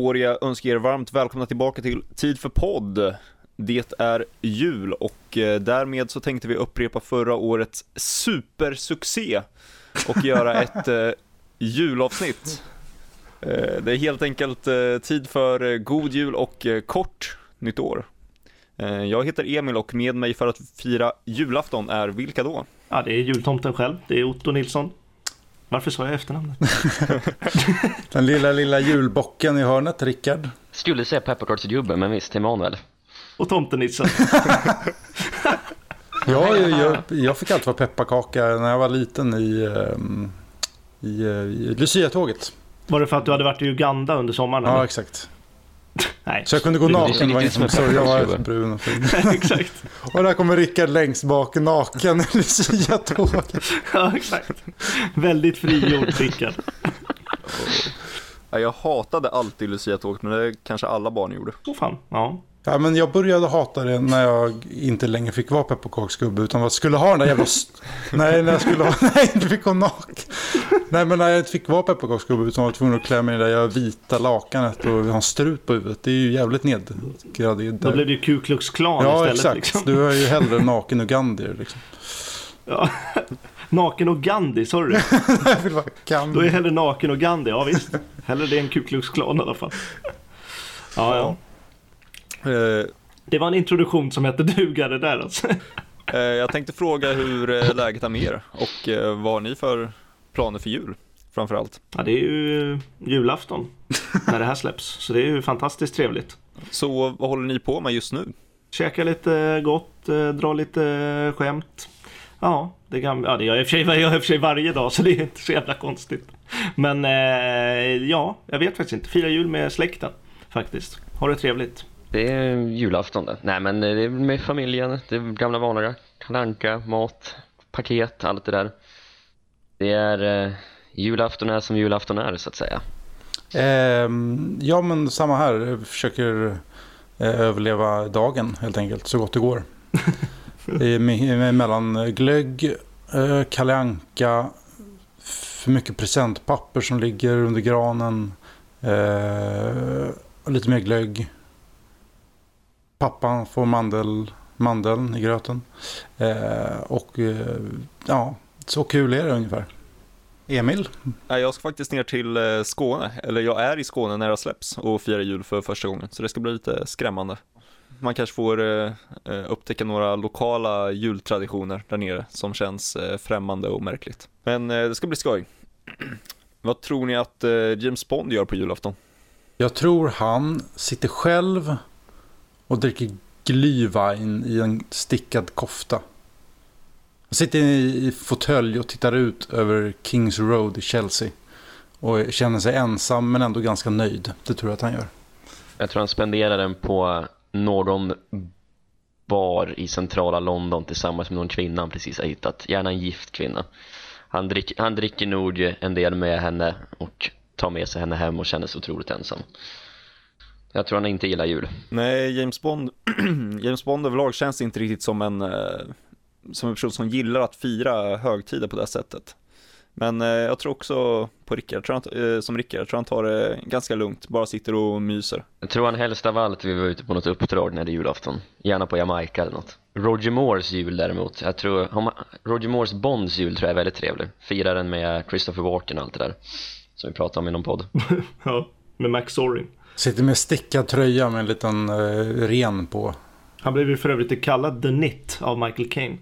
får jag önska er varmt välkomna tillbaka till Tid för podd. Det är jul och eh, därmed så tänkte vi upprepa förra årets supersuccé och göra ett eh, julavsnitt. Eh, det är helt enkelt eh, tid för god jul och kort nytt år. Jag heter Emil och med mig för att fira julafton är vilka då? Ja, det är jultomten själv. Det är Otto Nilsson. Varför sa jag efternamnet? Den lilla, lilla julbocken i hörnet, Rickard. Skulle säga pepparkaksgubben, men visst, Emanuel. Och tomtenissen. Jag, jag, jag fick alltid vara pepparkaka när jag var liten i, ehm, i, eh, i Lucia-tåget. Var det för att du hade varit i Uganda under sommaren? Ja, eller? exakt. Nej, Så jag kunde gå naken. Det var ingen som såg. Jag var brun och fin. exakt. Och där kommer Rickard längst bak naken i Lucia-tåget. Ja, exakt. Väldigt frigjord Rickard. Ja, Jag hatade alltid Lucia-tåget men det kanske alla barn gjorde. Åh fan. Ja. Ja, men jag började hata det när jag inte längre fick vara pepparkaksgubbe utan jag skulle ha den där jävla... Nej, när jag skulle ha... Nej, inte fick gå naken. Nej, men när jag inte fick vara pepparkaksgubbe utan var tvungen att klä mig i det där vita lakanet och ha en strut på huvudet. Det är ju jävligt nedgraderat. Då blev det ju Ku Klux Klan Ja, istället. exakt. Liksom. Du är ju hellre naken ugandier liksom. Ja. Naken och Gandhi, sorry. Kan. Då är hellre naken och Gandhi. Ja visst. Hellre det än Ku Klux Klan i alla fall. Ja, ja. Eh, Det var en introduktion som hette duga det där alltså. eh, Jag tänkte fråga hur eh, läget är med er och vad har ni för planer för jul framförallt? Ja, det är ju julafton när det här släpps. Så det är ju fantastiskt trevligt. Så vad håller ni på med just nu? Käka lite gott, dra lite skämt. Ja, det, kan, ja, det gör jag i och för sig, jag gör i och för sig varje dag så det är inte så jävla konstigt. Men eh, ja, jag vet faktiskt inte. Fira jul med släkten faktiskt. Ha det trevligt. Det är julafton det. Nej men det är med familjen, det är gamla vanliga. Kalanka, mat, paket, allt det där. Det är eh, julafton är som julafton är så att säga. Ehm, ja, men samma här. Jag försöker eh, överleva dagen helt enkelt så gott det går. Det är me- me- mellan glögg, eh, Kalle Anka, för mycket presentpapper som ligger under granen, eh, och lite mer glögg. Pappan får mandel, mandeln i gröten. Eh, och eh, ja, så kul är det ungefär. Emil? Jag ska faktiskt ner till eh, Skåne, eller jag är i Skåne när det släpps och firar jul för första gången, så det ska bli lite skrämmande. Man kanske får eh, eh, upptäcka några lokala jultraditioner där nere som känns främmande och märkligt. Men det ska bli skoj. Vad tror ni att James Bond gör på julafton? Jag tror han sitter själv och dricker glühwein i en stickad kofta. Han sitter i i fåtölj och tittar ut över Kings Road i Chelsea. Och känner sig ensam men ändå ganska nöjd. Det tror jag att han gör. Jag tror han spenderar den på någon bar i centrala London tillsammans med någon kvinna han precis har hittat. Gärna en gift kvinna. Han, drick, han dricker nog en del med henne och tar med sig henne hem och känner sig otroligt ensam. Jag tror han inte gillar jul. Nej, James Bond, James Bond överlag känns inte riktigt som en, eh, som en person som gillar att fira högtider på det sättet. Men eh, jag tror också på Rickard, jag tror han, eh, som Rickard, jag tror han tar det ganska lugnt, bara sitter och myser. Jag tror han helst av allt vill vara ute på något uppdrag när det är julafton. Gärna på Jamaica eller något. Roger Moores jul däremot, jag tror, Roger Moores Bonds jul tror jag är väldigt trevlig. Firar den med Christopher Walken och allt det där. Som vi pratade om i någon podd. Ja, med Max Sorin. Sitter med stickad tröja med en liten eh, ren på. Han blev ju för övrigt kallad The Knit av Michael Caine.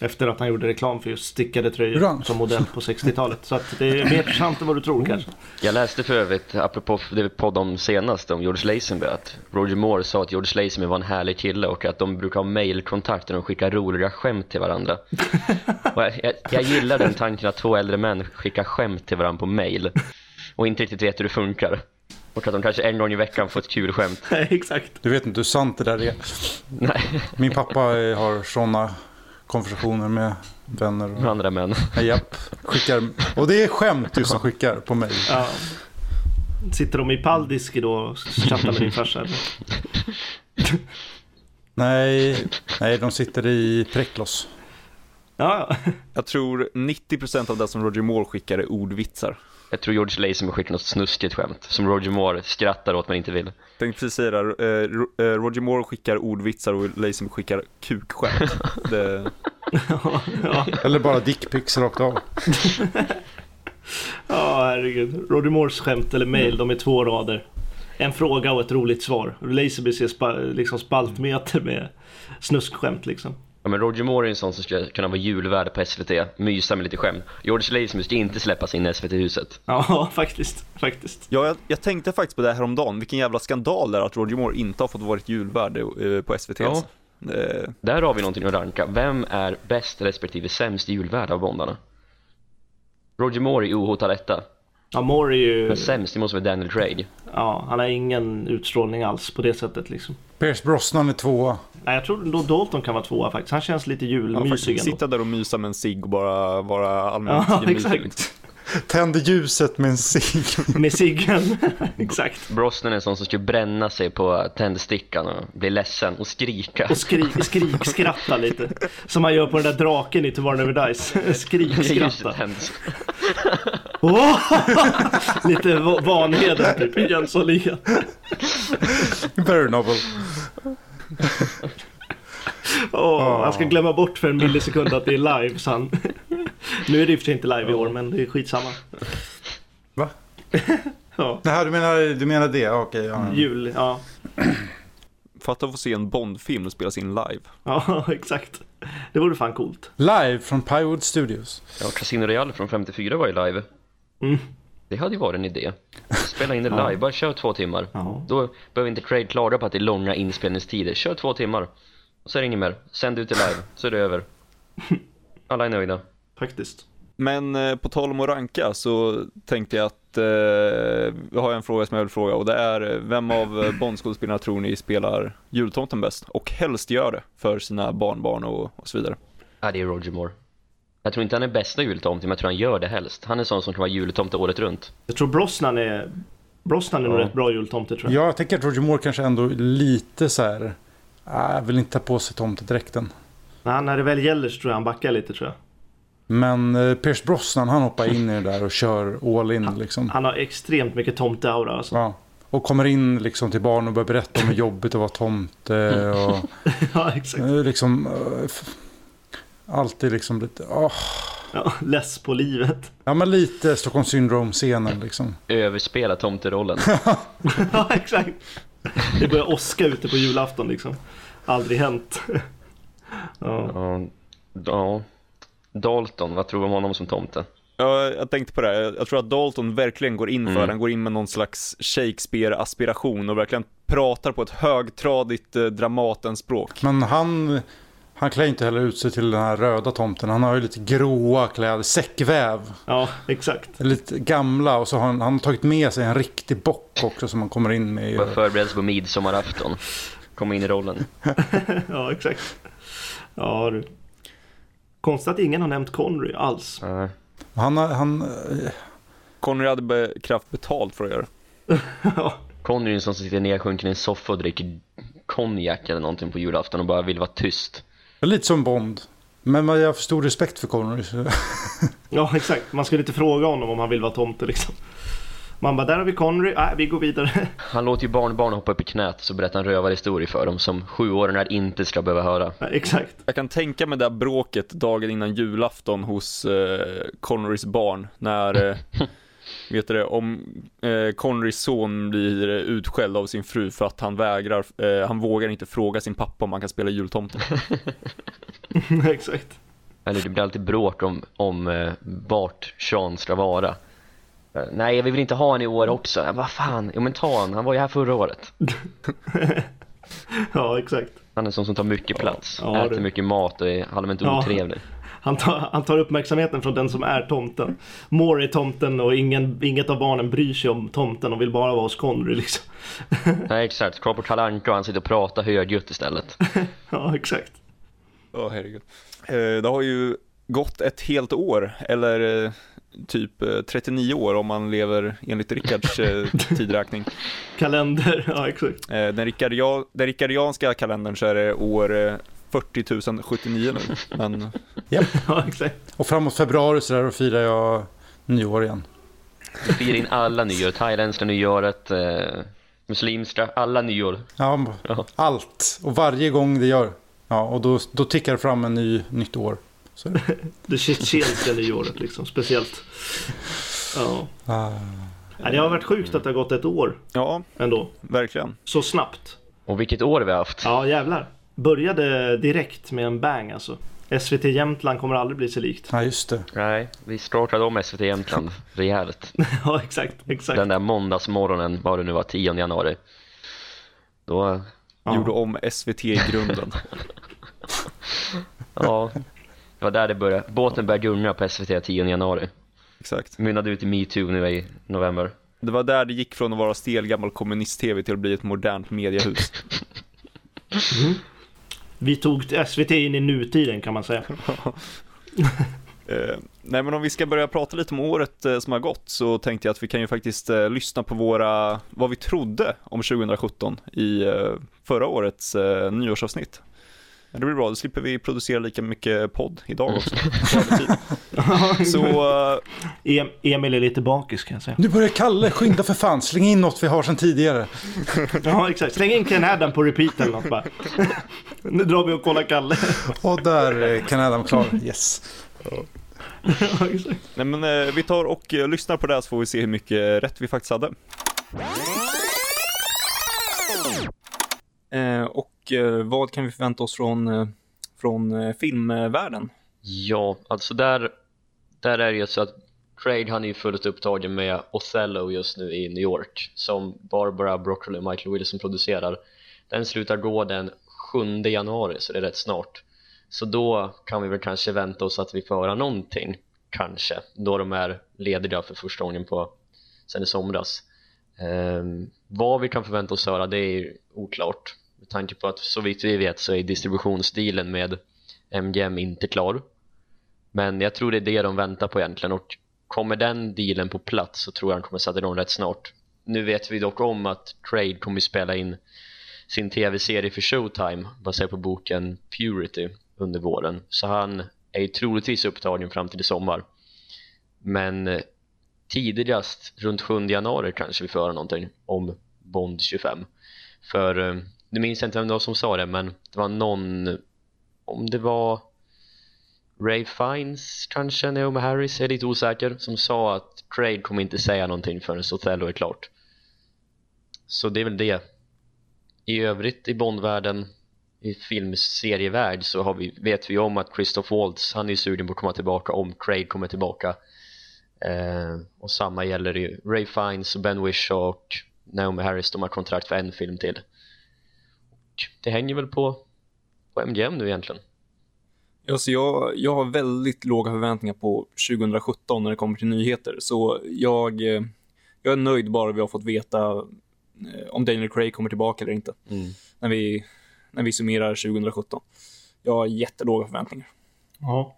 Efter att han gjorde reklam för just stickade tröjor Bra. som modell på 60-talet. Så att det är mer intressant än vad du tror kanske. Jag läste för övrigt, apropå det vi poddade om senast om George Lazenby, att Roger Moore sa att George Lazenby var en härlig kille och att de brukar ha mailkontakt och de skickar roliga skämt till varandra. Och jag, jag, jag gillar den tanken att två äldre män skickar skämt till varandra på mail och inte riktigt vet hur det funkar. Och att de kanske en gång i veckan får ett kul skämt. Nej, exakt. Du vet inte hur sant det där är. Nej, Min pappa har sådana konversationer med vänner. med Och, andra män. japp, skickar. Och det är skämt du som skickar på mig. Ja. Sitter de i Paldiski då och chattar med din farsa? eller? Nej, nej, de sitter i Preklos. Ja, ja. Jag tror 90% av det som Roger Moore skickar är ordvitsar. Jag tror George Lazenby skickar något snuskigt skämt som Roger Moore skrattar åt men inte vill. Tänkte precis säga det, eh, eh, Roger Moore skickar ordvitsar och Lazenby skickar kukskämt. Det, ja, ja, Eller bara dickpics rakt av. ja, herregud. Roger Moores skämt eller mail, de är två rader. En fråga och ett roligt svar. Lazenby ser spa, liksom spaltmeter med snuskskämt liksom. Ja, men Roger Moore är en sån som skulle kunna vara julvärd på SVT, mysa med lite skämt. George Lazenby ska inte släppas in i SVT-huset. Ja, faktiskt. Faktiskt. ja, jag, jag tänkte faktiskt på det här häromdagen, vilken jävla skandal det är att Roger Moore inte har fått varit julvärd eh, på SVT. Ja. alltså. Eh, Där har vi någonting att ranka. Vem är bäst respektive sämst julvärd av Bondarna? Roger Moore är ohotad etta, Ja, Moore är ju... men sämst det måste vara Daniel Craig. Ja, han har ingen utstrålning alls på det sättet liksom. Pierce Brosnan är tvåa. Nej, jag tror då Dalton kan vara tvåa faktiskt. Han känns lite ja, julmysig ändå. sitta där och mysa med en cigg och bara vara allmänt Ja, gemytlig, exakt. Tänder ljuset med en cigg. Med ciggen. Exakt. Brosnan är en sån som skulle bränna sig på tändstickan och bli ledsen och skrika. Och skrik, skrikskratta lite. Som man gör på den där draken i Tomorrow Never Dies. Tänds. Åh! Lite va- Vanheden typ i Jönssonligan. Very novel. Åh, han ska glömma bort för en millisekund att det är live så han... Nu är det i och för sig inte live i år men det är skitsamma. Va? Ja, Nej, du menar, du menar det? Ja, Okej, ja. jul, ja. Fatta att få se en Bond-film spelas in live. Ja, exakt. Det vore fan coolt. Live från Pinewood Studios. Ja, Casino Royale från 54 var ju live. Mm. Det hade ju varit en idé. Spela in det Ja. live, bara kör två timmar. Ja. Då behöver inte Craig klaga på att det är långa inspelningstider. Kör två timmar. Och så är det inget mer. Sänd ut det live, så är det över. Alla är nöjda. Faktiskt. Men eh, på tal om att ranka så tänkte jag att eh, vi har en fråga som jag vill fråga och det är eh, vem av eh, Bondskådespelarna tror ni spelar jultomten bäst? Och helst gör det för sina barnbarn och, och så vidare. Ja, det är Roger Moore. Jag tror inte han är bästa jultomte, men jag tror han gör det helst. Han är sån som kan vara jultomte året runt. Jag tror Brosnan är... Brosnan är nog Ja. rätt bra jultomte tror jag. Ja, jag tänker att Roger Moore kanske ändå lite så här... Jag vill inte ta på sig tomtedräkten. Nej, när det väl gäller så tror jag han backar lite tror jag. Men eh, Pierce Brosnan han hoppar in i det där och kör all in liksom. Han har extremt mycket tomteaura alltså. Ja. Och kommer in liksom till barn och börjar berätta om hur jobbigt att vara tomte och ja, exakt. liksom... eh, Alltid liksom lite... åh. Ja, less på livet. Ja men lite Stockholm Syndrome-scenen liksom. Överspela tomterollen. ja, exakt. Det börjar åska ute på julafton liksom. Aldrig hänt. ja. Ja, ja. Dalton, vad tror du om honom som tomte? Ja, jag tänkte på det, här. jag tror att Dalton verkligen går in för Mm. Han går in med någon slags Shakespeare-aspiration och verkligen pratar på ett högtradigt eh, Dramatenspråk. Men han... Han klär inte heller ut sig till den här röda tomten. Han har ju lite gråa kläder, säckväv. ja, exakt. Lite gamla och så har han, han har tagit med sig en riktig bock också som han kommer in med. i- Bara förbereda sig på midsommarafton. Komma in i rollen. Ja, exakt. Ja, du. Konstigt att ingen har nämnt Connery alls. Ja. Han, har- han, eh, Connery hade be- kraft betalt för att göra det. ja, Conny är en sån som sitter nedsjunken i en soffa och dricker konjak eller någonting på julafton och bara vill vara tyst. lite som Bond. Men jag har för stor respekt för Connery. så- ja, exakt. Man skulle inte fråga honom om han vill vara tomte liksom. Man bara, där har vi Connery. Nej, vi går vidare. Han låter ju barnbarn hoppa upp i knät så berättar han rövarhistorier för dem som sjuåringar inte ska behöva höra. Ja, exakt. Jag kan tänka mig det där bråket dagen innan julafton hos eh, Connerys barn när eh, Vet du det, om eh, Connerys son blir utskälld av sin fru för att han vägrar, eh, han vågar inte fråga sin pappa om han kan spela jultomten. exakt. Eller det blir alltid bråk om, om eh, vart Sean ska vara. Eh, Nej, vi vill inte ha han i år också. Vad fan, jo men ta han, han var ju här förra året. Ja, exakt. Han är en sån som tar mycket plats, Ja, äter det- mycket mat och är allmänt Ja. otrevlig. Han tar, han tar uppmärksamheten från den som är tomten. Moore är tomten och ingen, inget av barnen bryr sig om tomten och vill bara vara hos Connery liksom. Nej exakt, kolla på Kalle Anka och han sitter och pratar högljutt istället. Ja, exakt. Ja, herregud. Eh, det har ju gått ett helt år, eller eh, typ eh, 39 år om man lever enligt Rickards eh, tidräkning. Kalender, ja exakt. Eh, den, rickardia, den rickarianska kalendern så är det år eh, 40 079 nu, men Ja, exakt. Och framåt februari så där då firar jag nyår igen. Vi firar in alla nyår, thailändska nyåret, eh, muslimska, alla nyår. Ja, Ja. allt. Och varje gång det gör. Ja, och då, då tickar det fram en ny, nytt år. Så, Det tjetjenska nyåret liksom, speciellt. Ja. ah. Ja, Det har varit sjukt att det har gått ett år Ja, ändå. verkligen. Så snabbt. Och vilket år vi har haft. Ja, jävlar. Började direkt med en bang alltså. SVT Jämtland kommer aldrig bli så likt. ja, just det. Nej, vi startade om SVT Jämtland rejält. ja, exakt. exakt. Den där måndagsmorgonen, vad det nu var, 10 januari. Då, Ja. Gjorde om SVT i grunden. ja, det var där det började. Båten började gunga på SVT 10 januari. Exakt. Mynnade ut i metoo nu i november. Det var där det gick från att vara stel gammal kommunist-tv till att bli ett modernt mediehus. Vi tog SVT in i nutiden kan man säga. Eh, nej men om vi ska börja prata lite om året eh, som har gått så tänkte jag att vi kan ju faktiskt eh, lyssna på våra, vad vi trodde om 2017 i eh, förra årets eh, nyårsavsnitt. Ja, det blir bra, då slipper vi producera lika mycket podd idag också. så Em- Emil är lite bakis kan jag säga. Nu börjar Kalle, skynda för fan. Släng in något vi har sedan tidigare. Ja, exakt. Släng in Ken Adam på repeat eller något bara. nu drar vi och kollar Kalle. Och där eh, kan Adam klar. Yes. nej men eh, vi tar och eh, lyssnar på det här så får vi se hur mycket rätt vi faktiskt hade. Eh, och eh, vad kan vi förvänta oss från, eh, från filmvärlden? Ja, alltså där, där är det ju så att Craig han är ju fullt upptagen med Othello just nu i New York som Barbara Broccoli och Michael Wilson producerar. Den slutar gå den 7 januari så det är rätt snart. Så då kan vi väl kanske vänta oss att vi får höra någonting, kanske, då de är lediga för första gången på sen i somras. Um, vad vi kan förvänta oss höra det är ju oklart med tanke på att så vitt vi vet så är distributionsdealen med MGM inte klar. Men jag tror det är det de väntar på egentligen. Och kommer den dealen på plats så tror jag han kommer sätta igång rätt snart. Nu vet vi dock om att Trade kommer spela in sin tv-serie för Showtime baserat på boken Purity under våren. Så han är ju troligtvis upptagen fram till i sommar. Men tidigast runt 7 januari kanske vi får höra någonting om Bond 25 för eh, nu minns jag inte vem det var som sa det men det var någon om det var Ray Fiennes kanske, Naomi Harris, jag är lite osäker som sa att Craig kommer inte säga någonting förrän Othello är klart. Så det är väl det. I övrigt i Bondvärlden i filmserievärld så har vi, vet vi om att Christoph Waltz han är sugen på att komma tillbaka om Craig kommer tillbaka. Eh, och samma gäller ju Ray Fiennes och Ben Wish och Naomi Harris de har kontrakt för en film till det hänger väl på på MGM nu egentligen Alltså jag, jag har väldigt låga förväntningar på 2017 när det kommer till nyheter. Så jag, eh, jag är nöjd bara vi har fått veta eh, om Daniel Craig kommer tillbaka eller inte. När, vi, när vi summerar 2017. Jag har jättelåga förväntningar. Ja.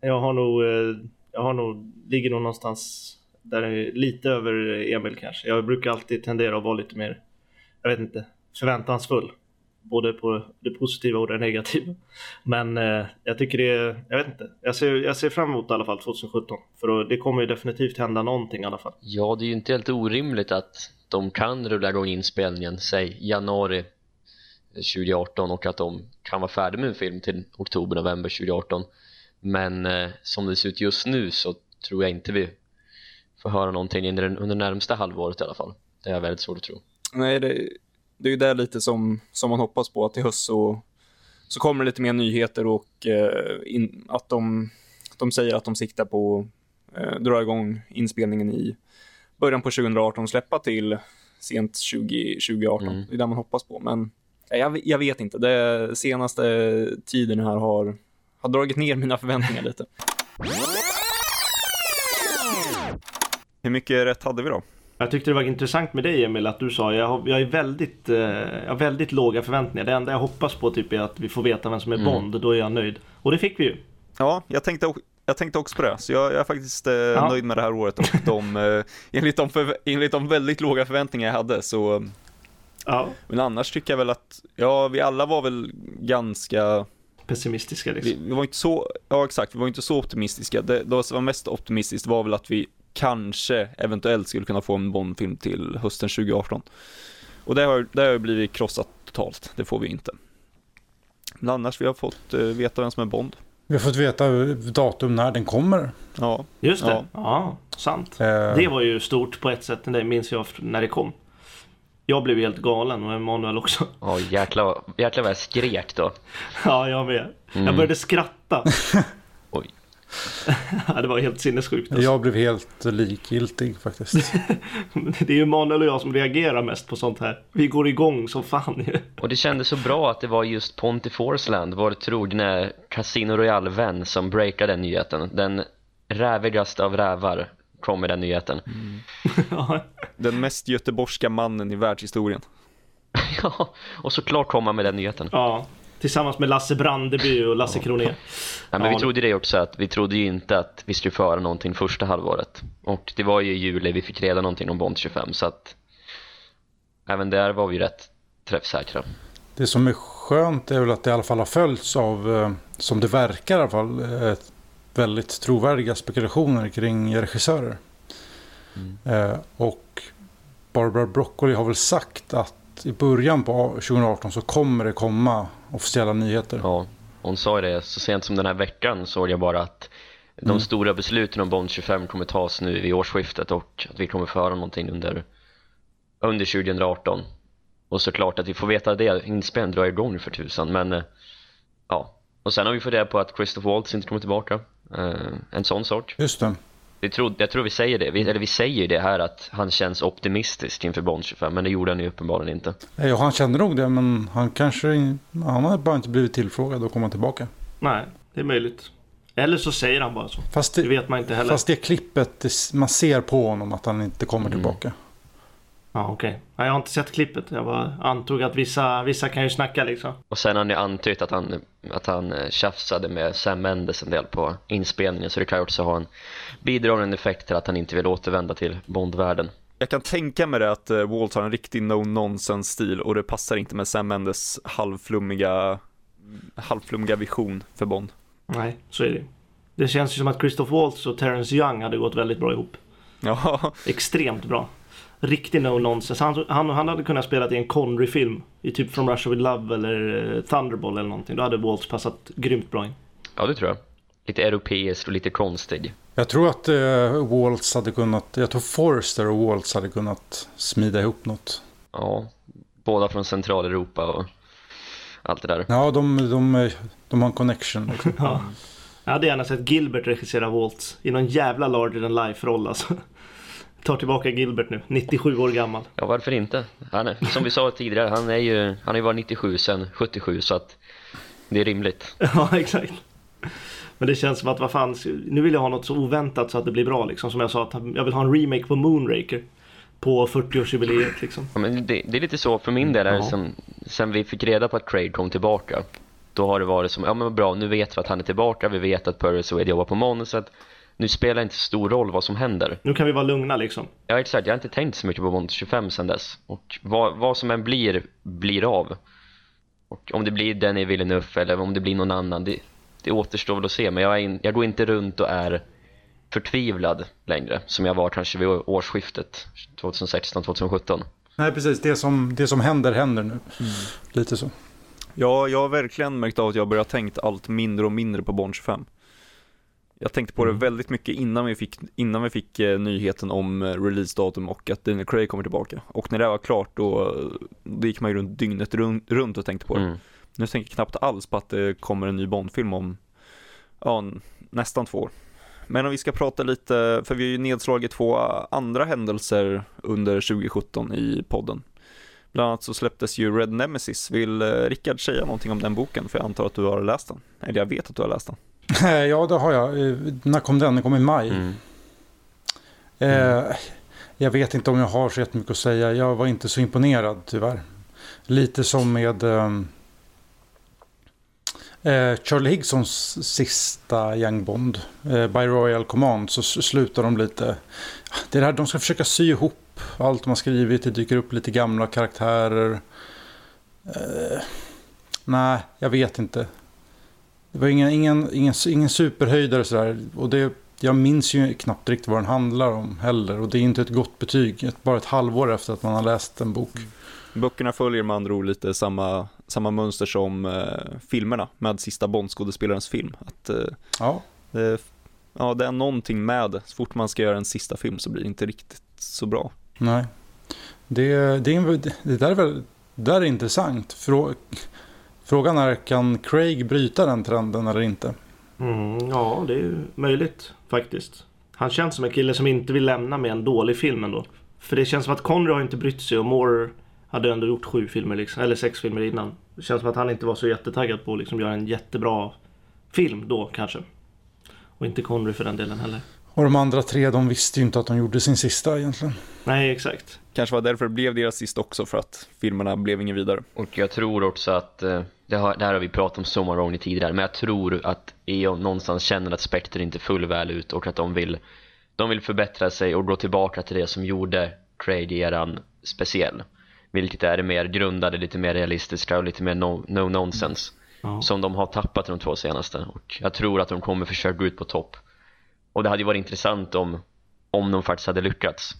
Jag har nog, eh, jag har nog, ligger nog någonstans där lite över Emil kanske. Jag brukar alltid tendera att vara lite mer, jag vet inte, förväntansfull. Både på det positiva och det negativa. Men eh, jag tycker det är, jag vet inte. Jag ser, jag ser fram emot i alla fall 2017. För då, det kommer ju definitivt hända någonting i alla fall. Ja, det är ju inte helt orimligt att de kan rulla igång inspelningen, säg januari 2018 och att de kan vara färdiga med en film till oktober, november 2018 men eh, som det ser ut just nu så tror jag inte vi får höra någonting under, under närmsta halvåret i alla fall det är jag väldigt svårt att tro Nej, det, det är ju där lite som, som man hoppas på att till höst så, så kommer det lite mer nyheter och eh, in, att de, de säger att de siktar på eh, dra igång inspelningen i början på 2018 och släppa till sent 20, 2018. Mm. Det är det man hoppas på. Men ja, jag, jag vet inte. Det senaste tiden här har, har dragit ner mina förväntningar lite. Hur mycket rätt hade vi då? Jag tyckte det var intressant med dig Emil att du sa jag, har, jag är väldigt, eh, jag har väldigt låga förväntningar. Det enda jag hoppas på typ är att vi får veta vem som är Mm. Bond. Då är jag nöjd. Och det fick vi ju. Ja, jag tänkte, jag tänkte också på det, så jag, jag är faktiskt eh, Ja. nöjd med det här året och de, eh, enligt, de för, enligt de väldigt låga förväntningar jag hade så, Ja. men annars tycker jag väl att, ja, vi alla var väl ganska, Pessimistiska vi, liksom. vi var inte så, ja exakt, vi var inte så optimistiska. Det, det som var mest optimistiskt var väl att vi kanske, eventuellt skulle kunna få en Bond-film till hösten 2018. Och det har, det har blivit krossat totalt, det får vi inte. Men annars, vi har fått uh, veta vem som är Bond. Vi har fått veta datum när den kommer. Ja. Just det, ja, ja sant. Eh, Det var ju stort på ett sätt, det minns jag när det kom. Jag blev helt galen och Emanuel också. Ja, jäklar, jäklar vad jag skrek då. Ja, jag med. Jag Mm. började skratta. Ja, det var helt sinnessjukt. Alltså. jag blev helt likgiltig faktiskt. Det är ju Emanuel och jag som reagerar mest på sånt här. Vi går igång som fan ju. Och det kändes så bra att det var just Ponty Forceland, vår trogne Casino Royale-vän som breakade den nyheten. Den rävigaste av rävar kom med den nyheten. Ja, Den mest göteborgska mannen i världshistorien. Ja, och såklart kom han med den nyheten. ja. Tillsammans med Lasse Brandeby och Lasse Kronér. Ja, men Ja. vi trodde det också att vi trodde ju inte att vi skulle föra någonting första halvåret. Och det var ju i juli vi fick reda någonting om Bond 25 så att även där var vi ju rätt träffsäkra. Det som är skönt är väl att det i alla fall har följts av, eh, som det verkar i alla fall, eh, väldigt trovärdiga spekulationer kring regissörer. Eh, Och Barbara Broccoli har väl sagt att i början på 2018 så kommer det komma officiella nyheter. Ja, hon sa det så sent som den här veckan såg jag bara att de Mm. stora besluten om Bond 25 kommer tas nu vid årsskiftet och att vi kommer föra någonting under, under 2018. Och såklart att vi får veta det, inspelningen drar igång för tusan men eh, ja. Och sen har vi fått reda på att Christopher Waltz inte kommer tillbaka. Eh, en sån sak. Just det. Vi tror, jag tror vi säger det, vi, eller vi säger ju det här att han känns optimistisk inför Bond 25 men det gjorde han ju uppenbarligen inte. Ja, han kände nog det men han kanske han har bara inte blivit tillfrågad att komma tillbaka. Nej, det är möjligt. Eller så säger han bara så. Fast Det det, vet man inte heller. fast det klippet, man ser på honom att han inte kommer Mm. tillbaka. Ja, okej. Ja, jag har inte sett klippet. Jag bara antog att vissa, vissa kan ju snacka liksom. Och sen har ni antytt att han, att han eh, tjafsade med Sam Mendes en del på inspelningen så det kan ju också ha en bidragande effekt till att han inte vill återvända till Bondvärlden. Jag kan tänka mig det att uh, Walt har en riktig no-nonsense-stil och det passar inte med Sam Mendes halvflummiga, halvflummiga vision för Bond. Nej, så är det. Det känns ju som att Christoph Waltz och Terrence Young hade gått väldigt bra ihop. Ja, Extremt bra. Riktig no nonsense. Han, han, han hade kunnat spela i en Connery-film. I typ From Russia With Love eller eh, Thunderball eller någonting. Då hade Waltz passat grymt bra in. Ja, det tror jag. Lite europeiskt och lite konstig. Jag tror att eh, Waltz hade kunnat, jag tror Forrester och Waltz hade kunnat smida ihop något. Ja, båda från Centraleuropa och allt det där. Ja, de, de, de har en connection. Liksom. Ja. Jag hade gärna sett Gilbert regissera Waltz i någon jävla larger than life-roll alltså. Tar tillbaka Gilbert nu, 97 år gammal. Ja, varför inte? Han är, som vi sa tidigare, han är ju, han har ju varit 97 sen 77 så att det är rimligt. Ja, exakt. Men det känns som att vad fan, nu vill jag ha något så oväntat så att det blir bra liksom. Som jag sa, att jag vill ha en remake på Moonraker. På 40-årsjubileet liksom. Ja, men det, det är lite så för min del Ja. sen, sen vi fick reda på att Craig kom tillbaka. Då har det varit som, ja men bra, nu vet vi att han är tillbaka, vi vet att Purvis Wade jobbar på manuset. Nu spelar det inte så stor roll vad som händer. Nu kan vi vara lugna liksom. Ja exakt, jag har inte tänkt så mycket på Bond 25 sen dess. Och vad, vad som än blir, blir av. Och om det blir Denny Villeneuve eller om det blir någon annan, det, det återstår väl att se. Men jag, är in, jag går inte runt och är förtvivlad längre, som jag var kanske vid årsskiftet 2016-2017. Nej, precis. Det som, det som händer, händer nu. Mm. Lite så. ja, jag har verkligen märkt av att jag börjar tänkt allt mindre och mindre på Bond 25. Jag tänkte på det väldigt mycket innan vi fick, innan vi fick eh, nyheten om eh, releasedatum och att Daniel Craig kommer tillbaka. Och när det var klart då, då gick man ju runt dygnet runt, och tänkte på det. Mm. Nu tänker jag knappt alls på att det kommer en ny Bondfilm om ja, nästan två år. Men om vi ska prata lite, för vi har ju nedslagit två andra händelser under 2017 i podden. Bland annat så släpptes ju Red Nemesis. Vill eh, Rickard säga någonting om den boken? För jag antar att du har läst den. Eller jag vet att du har läst den. Ja, det har jag. Eh, När kom den? Den kom i maj. Mm. Eh, jag vet inte om jag har så jättemycket att säga. Jag var inte så imponerad tyvärr. Lite som med ehm, eh, Charlie Higsons sista Young Bond. Eh, By Royal Command så slutar de lite. Det är det här, de ska försöka sy ihop allt de har skrivit. Det dyker upp lite gamla karaktärer. Eh, nej, jag vet inte. Det var ingen, ingen, ingen, ingen superhöjdare sådär. Och det jag minns ju knappt riktigt vad den handlar om heller. Och det är inte ett gott betyg, ett, bara ett halvår efter att man har läst en bok. Böckerna följer med andra ord lite samma, samma mönster som eh, filmerna med sista Bondskådespelarens film. Att, eh, Ja, det, ja, det är någonting med, så fort man ska göra en sista film så blir det inte riktigt så bra. nej. Det, det, det, där är väl, det där är intressant. Frå, frågan är, kan Craig bryta den trenden eller inte? Mm, ja, det är ju möjligt faktiskt. Han känns som en kille som inte vill lämna med en dålig film ändå. För det känns som att Connery har inte brytt sig och Moore hade ändå gjort sju filmer liksom, eller sex filmer innan. Det känns som att han inte var så jättetaggad på att liksom göra en jättebra film då kanske. Och inte Connery för den delen heller. Och de andra tre, de visste ju inte att de gjorde sin sista egentligen. Nej, exakt. Kanske var därför det blev deras sista också, för att filmerna blev ingen vidare. Och jag tror också att, eh, det, har, det här har vi pratat om så många gånger tidigare, men jag tror att E.ON någonstans känner att Spectre inte full väl ut och att de vill, de vill förbättra sig och gå tillbaka till det som gjorde Craig-eran speciell. Vilket är det mer grundade, lite mer realistiska och lite mer no, no nonsense. Ja. Som de har tappat de två senaste. Och jag tror att de kommer försöka gå ut på topp. Och det hade ju varit intressant om, om de faktiskt hade lyckats.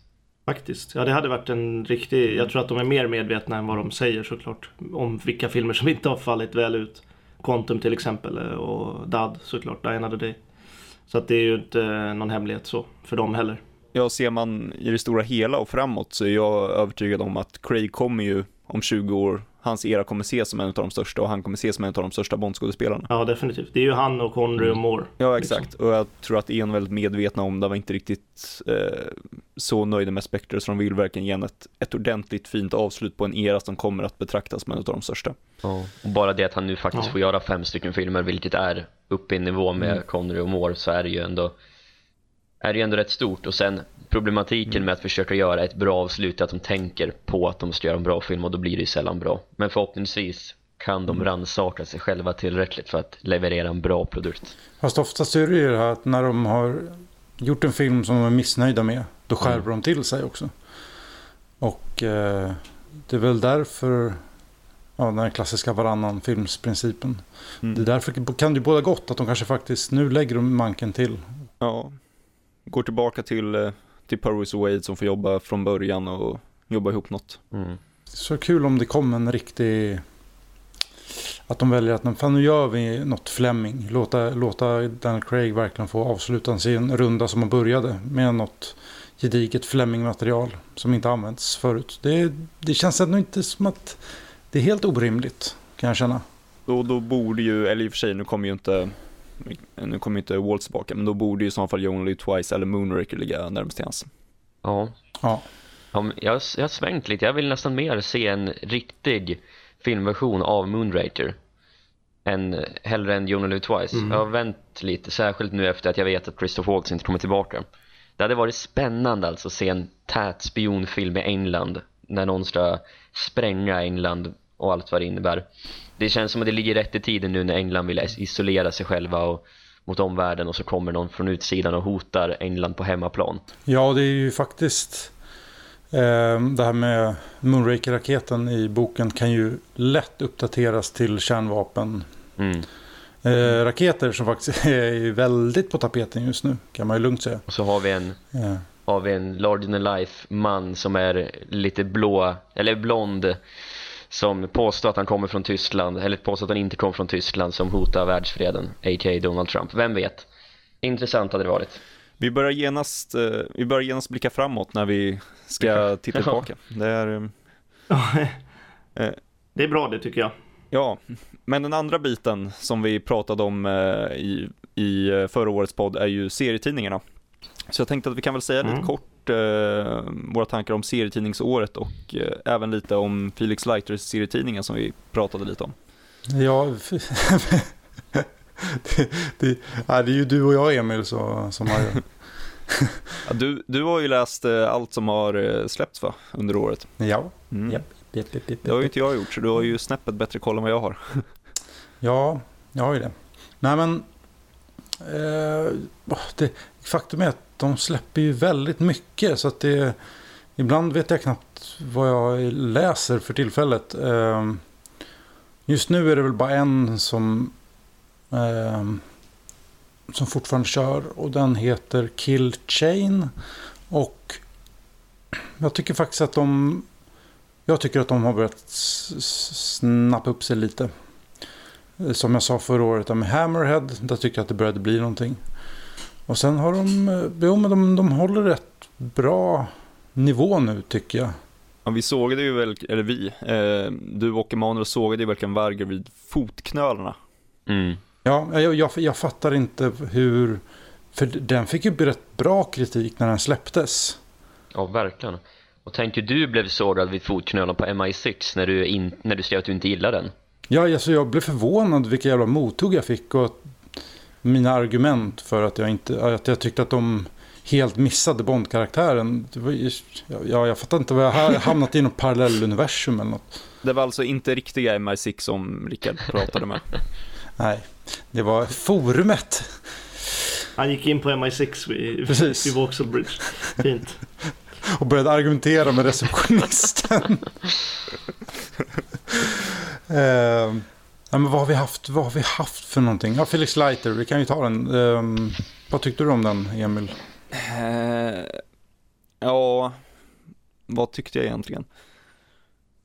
Faktiskt. Ja, det hade varit en riktig... Jag tror att de är mer medvetna än vad de säger såklart. Om vilka filmer som inte har fallit väl ut. Quantum till exempel och Dad såklart, Die Another Day. Så att det är ju inte någon hemlighet så för dem heller. Ja, ser man i det stora hela och framåt så är jag övertygad om att Craig kommer ju om 20 år, hans era kommer ses som en av de största och han kommer ses som en av de största Bondskådespelarna. Ja, definitivt. Det är ju han och Connery och Moore. Ja, exakt. Och jag tror att en är väldigt medvetna om det, var inte riktigt eh, så nöjda med Spectre, så de vill verkligen ge en ett, ett ordentligt fint avslut på en era som kommer att betraktas som en av de största. Och bara det att han nu faktiskt Ja. får göra fem stycken filmer, vilket är uppe i nivå med Mm. Connery och Moore, så är det ju ändå är det ju ändå rätt stort och sen problematiken Mm. med att försöka göra ett bra avslut är att de tänker på att de ska göra en bra film och då blir det ju sällan bra. Men förhoppningsvis kan de Mm. rannsaka sig själva tillräckligt för att leverera en bra produkt. Fast oftast är det ju det här att när de har gjort en film som de är missnöjda med, då skärper de till sig också. Och eh, det är väl därför, ja, den här klassiska varannan filmsprincipen. Mm. Det är därför kan det ju båda gott att de kanske faktiskt, nu lägger de manken till. Ja, går tillbaka till, eh, till Purvis och Wade som får jobba från början och jobba ihop något. Mm. Så kul om det kom en riktig... Att de väljer att fan, nu gör vi något Fleming. Låta, låta Daniel Craig verkligen få avsluta sin runda som han började. Med något gediget Fleming-material som inte använts förut. Det, det känns ändå inte som att det är helt orimligt. Kan jag känna. Då, då borde ju, eller i och för sig, nu kommer ju inte nu kommer inte Waltz tillbaka, men då borde ju i så fall You Only Twice eller Moonraker ligga närmast till hans. Ja. Ja. Ja, jag, jag har svängt lite. Jag vill nästan mer se en riktig filmversion av Moonraker. Än, hellre än You Only Twice. Mm. Jag har vänt lite, särskilt nu efter att jag vet att Christopher Waltz inte kommer tillbaka. Det hade varit spännande alltså att se en tät spionfilm i England. När någon ska spränga England och allt vad det innebär. Det känns som att det ligger rätt i tiden nu när England vill isolera sig själva och mot omvärlden och så kommer någon från utsidan och hotar England på hemmaplan. Ja, det är ju faktiskt... Eh, det här med Moonraker-raketen i boken kan ju lätt uppdateras till kärnvapen Mm. Eh, raketer som faktiskt är väldigt på tapeten just nu kan man ju lugnt säga. Och så har vi en Ja. har vi en larger than life man som är lite blå, eller blond som påstår att han kommer från Tyskland, eller påstår att han inte kommer från Tyskland som hotar världsfreden, a.k.a. Donald Trump. Vem vet? Intressant hade det varit. Vi börjar genast, eh, vi börjar genast blicka framåt när vi ska titta tillbaka. Det är, eh, det är bra det tycker jag. ja, men den andra biten som vi pratade om eh, i, i förra årets podd är ju serietidningarna. Så jag tänkte att vi kan väl säga lite Mm. Eh, våra tankar om serietidningsåret och eh, även lite om Felix Leiters serietidningen som vi pratade lite om. Ja, det, det, ja, det är ju du och jag Emil så, som har Ja, du, du har ju läst eh, allt som har eh, släppts va, under året. Ja, Mm. Japp. Japp, japp, Det har ju inte jag gjort, så du har ju snäppet bättre koll än vad jag har. ja, jag har ju det. Nej men, eh, det, faktum är att de släpper ju väldigt mycket så att det Ibland vet jag knappt vad jag läser för tillfället. Eh, just nu är det väl bara en som eh, som fortfarande kör och den heter Kill Chain. Och jag tycker faktiskt att de jag tycker att de har börjat snappa upp sig lite. Som jag sa förra året med Hammerhead, där tycker jag att det började bli någonting. Och sen har de, eh, jo men de, de håller rätt bra nivå nu tycker jag. Ja, vi sågade ju väl, eller vi, eh, du och Emanuel sågade ju verkligen Varger vid fotknölarna. Mm. Ja, jag, jag, jag fattar inte hur, för den fick ju rätt bra kritik när den släpptes. Ja, verkligen. Och tänk hur du blev sågad vid fotknölen på MI6 när du, in, när du skrev att du inte gillade den. Ja, alltså jag blev förvånad vilka jävla mothugg jag fick och mina argument för att jag, inte, att jag tyckte att de helt missade Bond-karaktären. Ja, jag fattar inte vad jag har hamnat i något parallelluniversum eller något. Det var alltså inte riktiga MI6 som Rickard pratade med? Nej, det var forumet. Han gick in på MI6 vid, Precis. vid Vauxhall Bridge. Fint. Och började argumentera med receptionisten. uh, ja, men vad, har vi haft, vad har vi haft för någonting? Ja, Felix Leiter, vi kan ju ta den. Uh, vad tyckte du om den, Emil? Uh, ja, vad tyckte jag egentligen?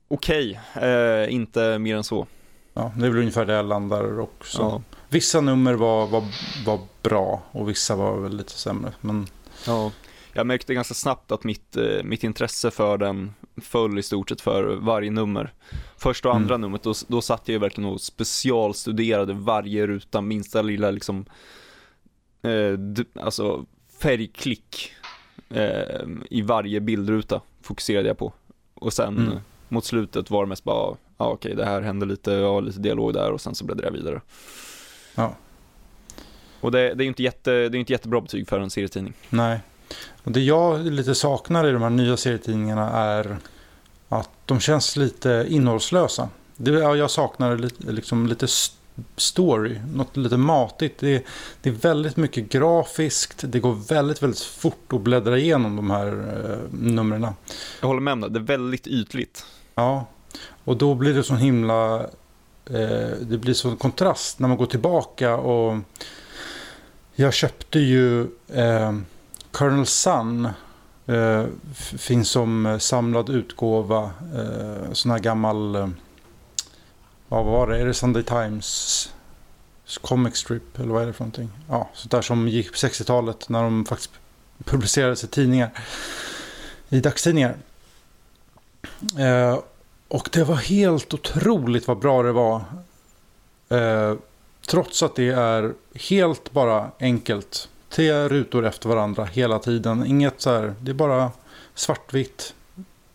Okej, okay. uh, inte mer än så. Ja, det är väl ungefär det jag landar också. Ja. Vissa nummer var, var, var bra och vissa var väl lite sämre. Men... Ja jag märkte ganska snabbt att mitt, eh, mitt intresse för den föll i stort sett för varje nummer. Första och andra mm. numret, då, då satt jag ju verkligen och specialstuderade varje ruta, minsta lilla liksom, eh, alltså färgklick eh, i varje bildruta fokuserade jag på. Och sen mm. mot slutet var det mest bara, ja ah, okej okay, det här hände lite, ja lite dialog där och sen så bläddrade jag vidare. Ja. Och det, det är ju inte, jätte, det är inte jättebra betyg för en serietidning. Nej. Och det jag lite saknar i de här nya serietidningarna är att de känns lite innehållslösa. Det, jag saknar lite, liksom lite story, något lite matigt. Det är, det är väldigt mycket grafiskt, det går väldigt, väldigt fort att bläddra igenom de här eh, numren. Jag håller med om det, det är väldigt ytligt. Ja, och då blir det så himla, eh, det blir så kontrast när man går tillbaka och jag köpte ju eh, Colonel Sun eh, finns som eh, samlad utgåva. Eh, sån här gammal... Eh, vad var det? Är det Sunday Times comic strip? Eller vad är det för någonting? Ja, sånt där som gick på 60-talet när de faktiskt publicerades i tidningar. I dagstidningar. Eh, och det var helt otroligt vad bra det var. Eh, trots att det är helt bara enkelt tre rutor efter varandra hela tiden. Inget så här, det är bara svartvitt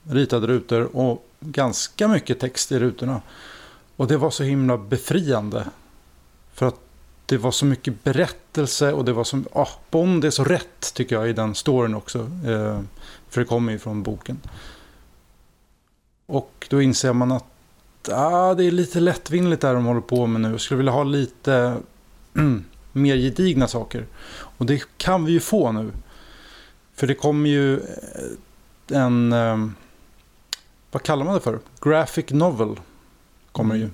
ritade rutor och ganska mycket text i rutorna. Och det var så himla befriande. För att det var så mycket berättelse och det var så, ah, Bond är så rätt tycker jag i den storyn också. Eh, för det kommer ju från boken. Och då inser man att ah, det är lite lättvindigt där de håller på med nu. Jag skulle vilja ha lite mer gedigna saker. Och det kan vi ju få nu. För det kommer ju eh, en... Um, vad kallar man det för? Graphic novel kommer mm.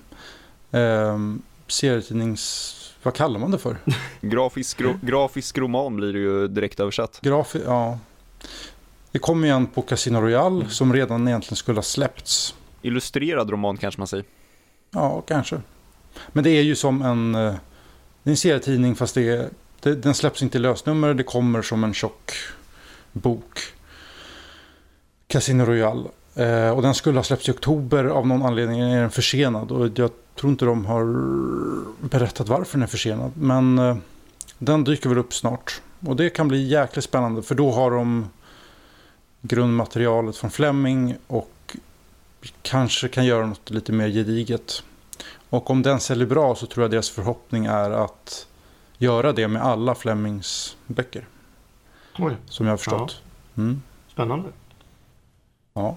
ju. Um, serietidnings... Vad kallar man det för? grafisk, ro, grafisk roman blir det ju direkt översatt. Grafi, ja. Det kommer ju en på Casino Royale mm. som redan egentligen skulle ha släppts. Illustrerad roman kanske man säger. Ja, kanske. Men det är ju som en... Eh, en serietidning fast det är det, den släpps inte i lösnummer, det kommer som en tjock bok. Casino Royale. Eh, och den skulle ha släppts i oktober, av någon anledning är den försenad. Och jag tror inte de har berättat varför den är försenad. Men eh, den dyker väl upp snart. Och det kan bli jäkligt spännande för då har de grundmaterialet från Fleming och kanske kan göra något lite mer gediget. Och om den säljer bra så tror jag deras förhoppning är att göra det med alla Flemings böcker. Oj. Som jag har förstått. Ja. Mm. Spännande. Ja.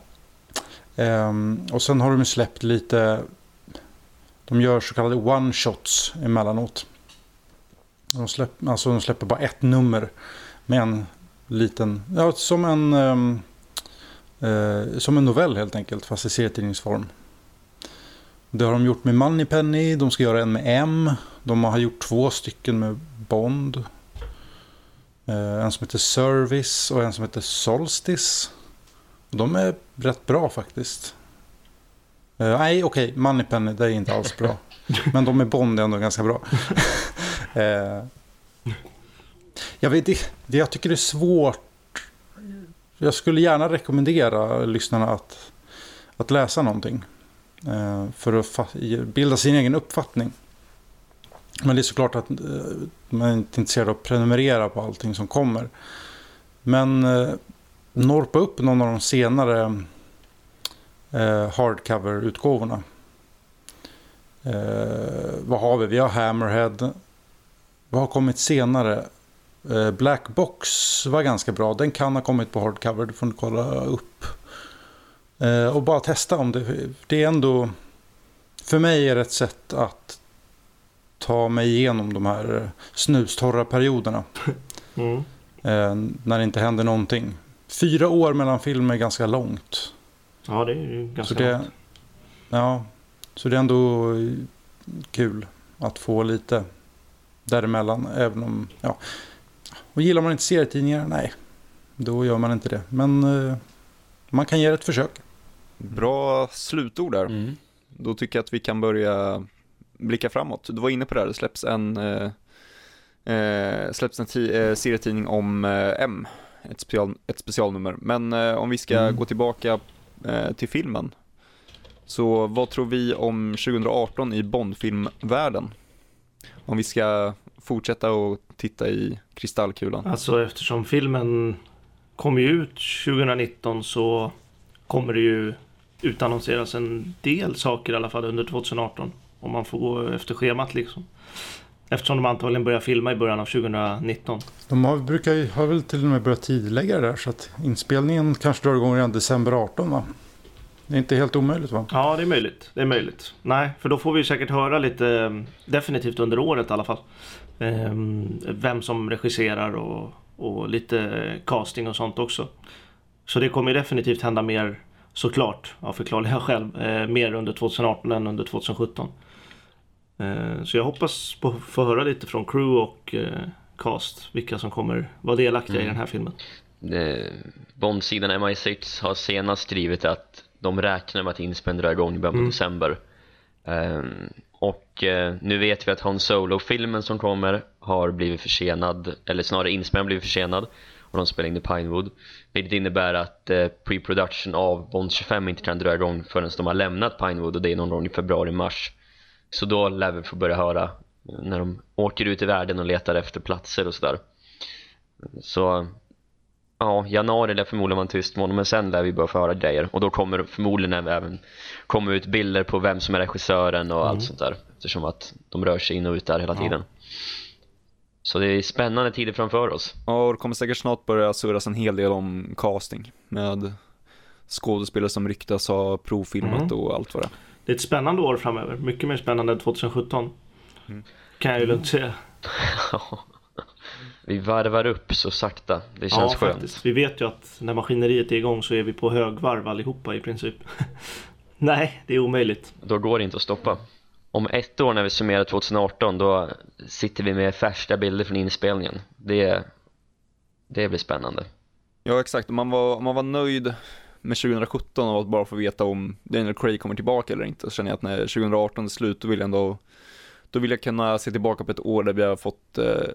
Ehm, och sen har de släppt lite... De gör så kallade one-shots emellanåt. De, släpp, alltså de släpper bara ett nummer med en liten... Ja, som en... Um, uh, som en novell helt enkelt, fast i serietidningsform. Det har de gjort med Moneypenny, de ska göra en med M. De har gjort två stycken med Bond. Eh, en som heter Service och en som heter Solstice. De är rätt bra faktiskt. Eh, nej, okej, okay, Moneypenny, det är inte alls bra. Men de med Bond är ändå ganska bra. eh, jag, vet, det, jag tycker det är svårt. Jag skulle gärna rekommendera lyssnarna att, att läsa någonting. Eh, för att bilda sin egen uppfattning. Men det är såklart att man man är inte intresserad av att prenumerera på allting som kommer. Men eh, norpa upp någon av de senare hardcover-utgåvorna. Vad har vi? Vi har Hammerhead. Vad har kommit senare? Black Box var ganska bra. Den kan ha kommit på hardcover. Du får kolla upp. Eh, och bara testa om det. Det är ändå... För mig är det ett sätt att ta mig igenom de här snustorra perioderna. Mm. Eh, när det inte händer någonting. Fyra år mellan filmer är ganska långt. Ja, det är ganska så det, långt. Ja, så det är ändå kul att få lite däremellan. Även om, ja. Och gillar man inte serietidningar, nej. Då gör man inte det. Men eh, man kan ge det ett försök. Bra slutord där. Mm. Då tycker jag att vi kan börja blicka framåt. Du var inne på det här, det släpps en, eh, eh släpps en eh, serietidning om eh, M, ett, special, ett specialnummer. Men eh, om vi ska mm. gå tillbaka eh, till filmen. Så vad tror vi om 2018 i Bondfilmvärlden? Om vi ska fortsätta och titta i kristallkulan. Alltså eftersom filmen kommer ju ut 2019 så kommer det ju utannonseras en del saker i alla fall under 2018. Om man får gå efter schemat liksom. Eftersom de antagligen börjar filma i början av 2019. De har, brukar ju, har väl till och med börjat tidigaste det där så att inspelningen kanske drar igång redan december 18 va? Det är inte helt omöjligt va? Ja det är möjligt. Det är möjligt. Nej, för då får vi säkert höra lite definitivt under året i alla fall. Ehm, vem som regisserar och, och lite casting och sånt också. Så det kommer definitivt hända mer såklart av förklarliga skäl. Eh, mer under 2018 än under 2017. Eh, så jag hoppas på att få höra lite från crew och eh, cast. Vilka som kommer vara delaktiga mm. i den här filmen. Bondsidan MI6 har senast skrivit att de räknar med att inspelningen drar igång i början på mm. december. Um, och uh, nu vet vi att Han Solo-filmen som kommer har blivit försenad, eller snarare inspelningen blivit försenad och de spelar in i Pinewood. Vilket innebär att uh, pre-production av Bond 25 inte kan dra igång förrän de har lämnat Pinewood och det är någon gång i februari-mars. Så då lär vi få börja höra när de åker ut i världen och letar efter platser och sådär. Så ja, januari lär förmodligen vara en tyst månad men sen lär vi börja få höra grejer och då kommer förmodligen även komma ut bilder på vem som är regissören och mm. allt sånt där eftersom att de rör sig in och ut där hela ja. tiden. Så det är spännande tider framför oss. Ja, och det kommer säkert snart börja surras en hel del om casting med skådespelare som ryktas ha provfilmat mm. och allt vad det är. Det är ett spännande år framöver, mycket mer spännande än 2017. Mm. Kan jag ju lugnt säga. vi varvar upp så sakta, det känns ja, skönt. Faktiskt. Vi vet ju att när maskineriet är igång så är vi på högvarv allihopa i princip. Nej, det är omöjligt. Då går det inte att stoppa. Om ett år när vi summerar 2018 då sitter vi med färska bilder från inspelningen. Det, det blir spännande. Ja exakt, om man var, om man var nöjd med 2017 och att bara få veta om Daniel Craig kommer tillbaka eller inte så känner jag att när 2018 är slut då vill jag ändå då vill jag kunna se tillbaka på ett år där vi har fått eh,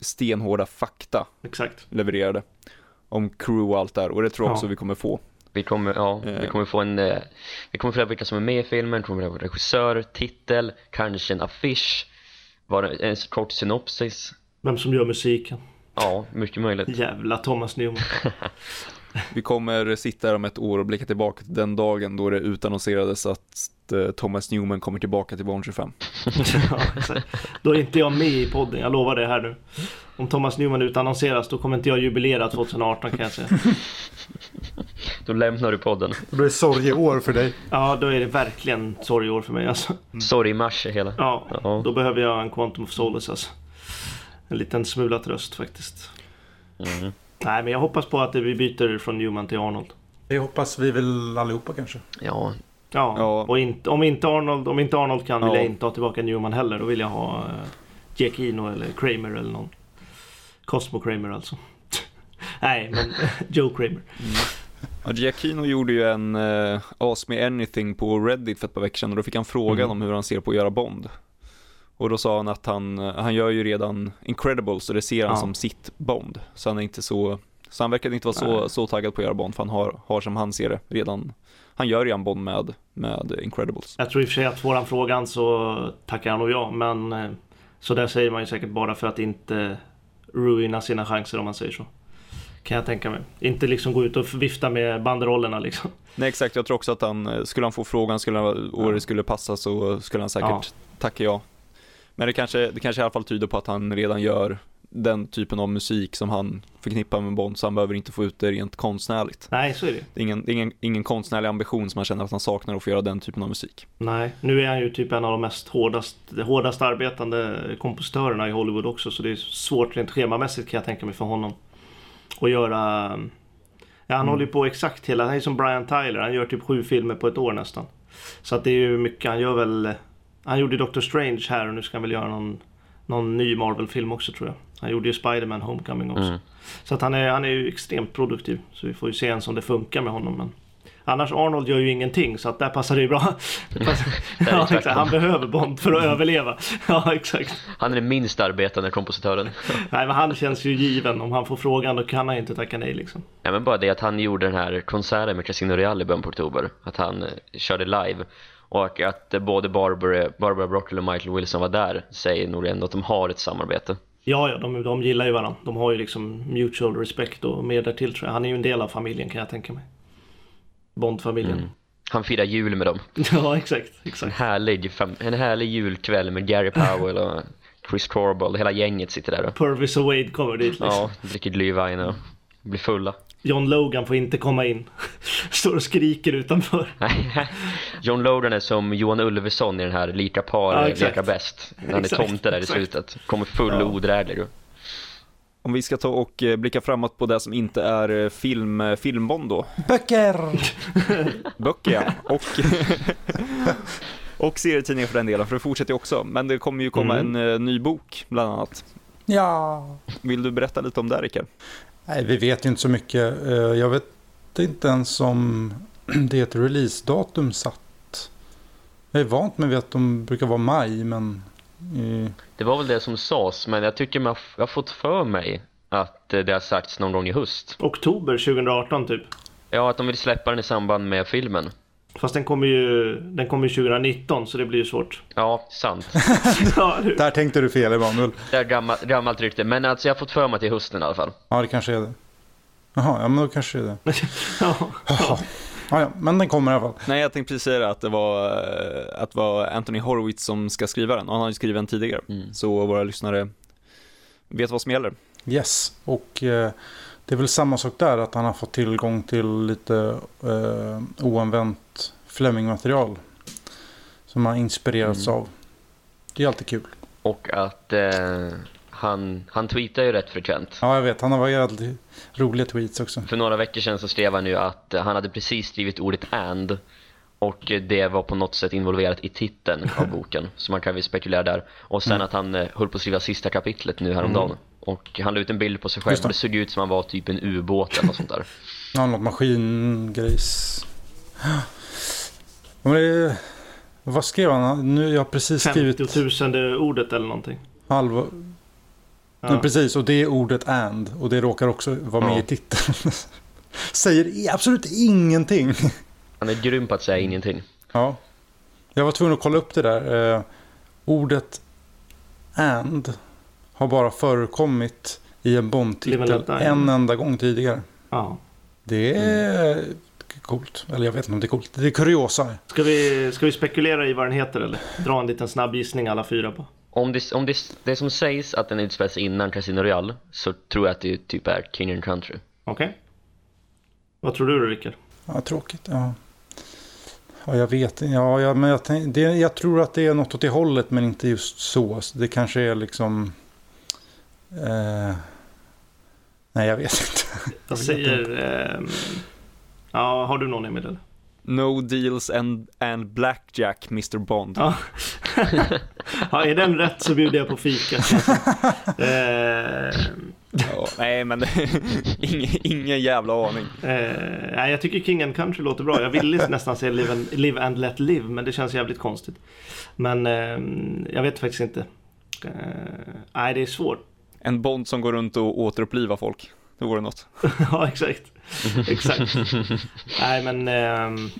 stenhårda fakta Exakt. levererade om crew och allt där och det tror jag också vi kommer få. Vi kommer, ja, vi kommer få en, eh, vi kommer få reda på vilka som är med i filmen, kommer få regissör, titel, kanske en affisch, en kort synopsis. Vem som gör musiken. Ja, mycket möjligt. Jävla Thomas Newman. Vi kommer sitta här om ett år och blicka tillbaka till den dagen då det utannonserades att eh, Thomas Newman kommer tillbaka till Barn 25. ja, då är inte jag med i podden, jag lovar det här nu. Om Thomas Newman utannonseras då kommer inte jag jubilera 2018 kan jag säga. Då lämnar du podden. Det blir sorgeår för dig. Ja, då är det verkligen sorgeår för mig alltså. Mm. Sorgmars hela. Ja, ja, då behöver jag en Quantum of Solace alltså. En liten smula tröst faktiskt. Mm. Nej, men jag hoppas på att vi byter från Newman till Arnold. Det hoppas vi väl allihopa kanske. Ja, Ja, Ja. och inte, om, inte Arnold, om inte Arnold kan vill Ja. jag inte ha tillbaka Newman heller. Då vill jag ha uh, Giacchino eller Kramer eller någon. Cosmo Kramer alltså. Nej, men Joe Kramer. Ja, Giacchino gjorde ju en uh, Ask Me Anything på Reddit för ett par veckor sedan och då fick han frågan Mm. om hur han ser på att göra Bond. Och då sa han att han, han gör ju redan Incredibles och det ser han Ja. som sitt Bond. Så han är inte så, så han verkade inte vara så, Nej. så taggad på att göra Bond för han har, har som han ser det redan, han gör redan Bond med, med Incredibles. Jag tror i och för sig att får han frågan så tackar han nog ja. Men eh, så där säger man ju säkert bara för att inte ruina sina chanser om man säger så. Kan jag tänka mig. Inte liksom gå ut och vifta med banderollerna liksom. Nej exakt, jag tror också att han, eh, skulle han få frågan skulle han, och det skulle passa så skulle han säkert Ja. tacka ja. Men det kanske, det kanske i alla fall tyder på att han redan gör den typen av musik som han förknippar med Bond, så han behöver inte få ut det rent konstnärligt. Nej, så är det Det är ingen, ingen, ingen konstnärlig ambition som han känner att han saknar att få göra den typen av musik. Nej, nu är han ju typ en av de mest hårdast, hårdast arbetande kompositörerna i Hollywood också. Så det är svårt rent schemamässigt kan jag tänka mig för honom. Att göra... Ja, han håller ju på exakt hela... Han är som Brian Tyler. Han gör typ sju filmer på ett år nästan. Så att det är ju mycket. Han gör väl... Han gjorde Doctor Strange här och nu ska han väl göra någon, någon ny Marvel-film också tror jag. Han gjorde ju Spider-Man Homecoming också. Mm. Så att han är, han är ju extremt produktiv. Så vi får ju se ens om det funkar med honom. Men... Annars Arnold gör ju ingenting så att där passar det ju bra. Det passar- ja, exakt. Han behöver Bond för att överleva. Ja, exakt. Han är den minst arbetande kompositören. Nej, men han känns ju given. Om han får frågan då kan han inte tacka nej liksom. Ja, men bara det att han gjorde den här konserten med Casino Real i början på oktober. Att han eh, körde live. Och att både Barbara, Barbara Broccoli och Michael Wilson var där säger nog ändå att de har ett samarbete. Ja, ja, de, de gillar ju varandra. De har ju liksom mutual respect och mer därtill tror jag. Han är ju en del av familjen kan jag tänka mig. Bond-familjen. Mm. Han firar jul med dem. Ja, exakt. En exakt. härlig, fam- en härlig julkväll med Gary Powell och Chris Corball. Hela gänget sitter där och Purvis och Wade kommer dit liksom. ja, dricker glühwein och blir fulla. John Logan får inte komma in. Står och skriker utanför. John Logan är som Johan Ulveson i den här Lika par, Ja, exakt. leka bäst. När han är tomte där i slutet. Kommer full Ja. och odräglig. Om vi ska ta och eh, blicka framåt på det som inte är eh, film, eh, filmbond då. Böcker! Böcker ja. Och, och serietidningar för den delen, för det fortsätter också. Men det kommer ju komma Mm. en ny bok bland annat. Ja. Vill du berätta lite om det Rickard? Nej, vi vet ju inte så mycket. Eh, Jag vet inte ens om det är ett releasedatum satt. Jag är vant med att de brukar vara maj, men... Det var väl det som sades, men jag tycker man jag har fått för mig att eh, det har sagts någon gång i höst. Oktober 2018 typ. Ja, att de vill släppa den i samband med filmen. Fast den kommer ju den kommer ju 2019 så det blir ju svårt. Ja, sant. ja. Där tänkte du fel, Emanuel. Det är gammalt, gammalt rykte, men alltså jag har fått för mig är hösten i alla fall. Ja, det kanske är det. Jaha, ja men då kanske det är det. ja. Ja, ja, men den kommer i alla fall. Nej, jag tänkte precis säga det, att det var, eh, att det var Anthony Horowitz som ska skriva den. Och han har ju skrivit den tidigare. Mm. Så våra lyssnare vet vad som gäller. Yes, och eh, det är väl samma sak där att han har fått tillgång till lite eh, oanvänt Fleming-material. Som han inspirerats Mm. av. Det är alltid kul. Och att eh, han, han tweetar ju rätt frekvent. Ja, jag vet. Han har varit roliga tweets också. För några veckor sedan så skrev han ju att han hade precis skrivit ordet and och det var på något sätt involverat i titeln av boken. Så man kan väl spekulera där. Och sen Mm. att han eh, höll på att skriva sista kapitlet nu häromdagen. Och han la ut en bild på sig själv det. och det såg ut som han var typ en ubåt eller något sånt där. Ja, något maskingrejs. Men det, vad skrev han? Nu, jag har precis skrivit 50 000 ordet eller någonting. halva... Ja. Men precis, och det är ordet and. Och det råkar också vara med Ja. i titeln. Säger absolut ingenting. Han är grym på att säga ingenting. Ja. Jag var tvungen att kolla upp det där. Eh, ordet and har bara förekommit i en Bond-titel en enda gång tidigare. Ja. Det är coolt. Eller jag vet inte om det är coolt. Det är kuriosa. Ska, vi, ska vi spekulera i vad den heter eller? Dra en liten snabb gissning alla fyra på. Om det, om det, det som sägs att den utspelar sig innan Casino Royale så tror jag att det typ är King and Country. Okej? Vad tror du då Rickard? Ja, tråkigt. Ja. Ja, jag vet Ja, jag, men jag, tänk, det, jag tror att det är något åt det hållet, men inte just så. Så Det kanske är liksom... Eh, nej, jag vet inte. Jag vet säger... ehm, ja, har du någon Emil eller? No deals and, and blackjack, Mr Bond. Ja. ja, är den rätt så bjuder jag på fika. eh, Ja, nej, men ingen, ingen jävla aning. eh, nej, jag tycker King and Country låter bra. Jag ville nästan säga live and, live and Let Live, men det känns jävligt konstigt. Men eh, jag vet faktiskt inte. Eh, nej, det är svårt. En Bond som går runt och återupplivar folk. Det vore något. ja, exakt. Exakt. nej, men ehm,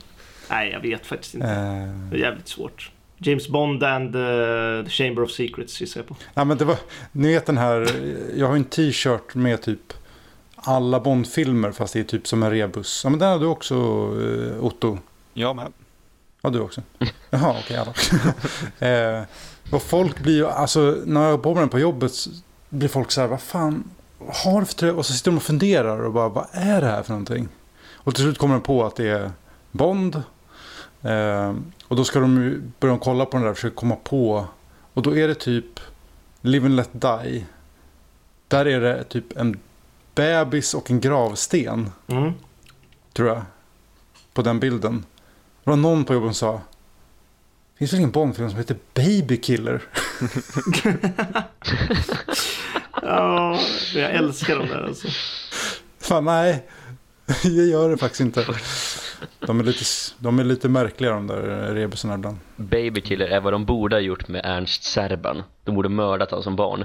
nej, jag vet faktiskt inte. Eh, Det är jävligt svårt. James Bond and uh, The Chamber of Secrets gissar jag på. ja, men det var, ni vet den här, jag har ju en t-shirt med typ alla Bond-filmer fast det är typ som en rebus. Ja men den har du också eh, Otto. Ja, men. Ja du också. Jaha okej alla. eh, och folk blir ju, alltså när jag har på mig den på jobbet så blir folk så här, vad fan har du för tröja? Och så sitter de och funderar och bara, vad är det här för någonting? Och till slut kommer de på att det är Bond. Eh, och då ska de börja kolla på den där och försöka komma på. Och då är det typ Live and Let Die. Där är det typ en bebis och en gravsten, Mm. tror jag. På den bilden. Det var någon på jobbet som sa. Finns väl ingen Bondfilm som heter Baby Killer? Ja, jag älskar de där alltså. Fan nej, det gör det faktiskt inte. De är lite, de är lite märkliga de där rebusarna ibland. Babykiller är vad de borde ha gjort med Ernst Serban. De borde mördat honom som barn.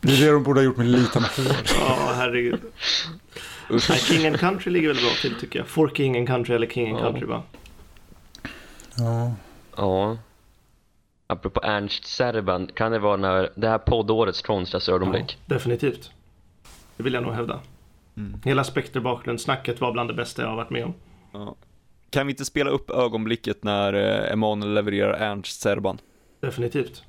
Det är det de borde ha gjort med lite hår. Ja, herregud. Nej, King and Country ligger väl bra till tycker jag. For King and Country eller King and Ja. Country va? Ja. Ja. Apropå Ernst Serban, kan det vara när det här poddårets konstigaste ögonblick? Definitivt. Det vill jag nog hävda. Mm. Hela Spectre bakgrundssnacket var bland det bästa jag har varit med om. Ja. Kan vi inte spela upp ögonblicket när eh, Emanuel levererar Ernst Serban? Definitivt.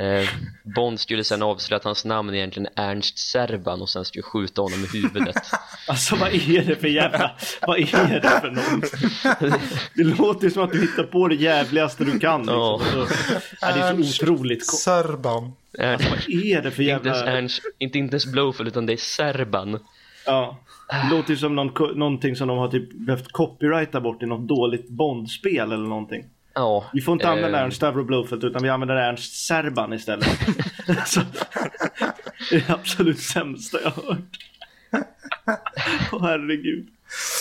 Eh, Bond skulle sen avslöja att hans namn egentligen är Ernst Serban och sen skulle skjuta honom i huvudet. Alltså vad är det för jävla... Vad är det för någon? Det låter som att du hittar på det jävligaste du kan. Liksom. Ja. Så, ja, det är så otroligt Serban. Ernst, Vad är det för inte, ens jävla... Ernst, inte, inte ens Blowfield utan det är Serban. Ja. Det låter ju som någon, någonting som de har typ behövt copyrighta bort i något dåligt Bondspel eller någonting. Ja. Vi får inte använda eh, Ernst Stavro Blowfelt utan vi använder Ernst Serban istället. alltså, det är det absolut sämsta jag har hört. Åh herregud.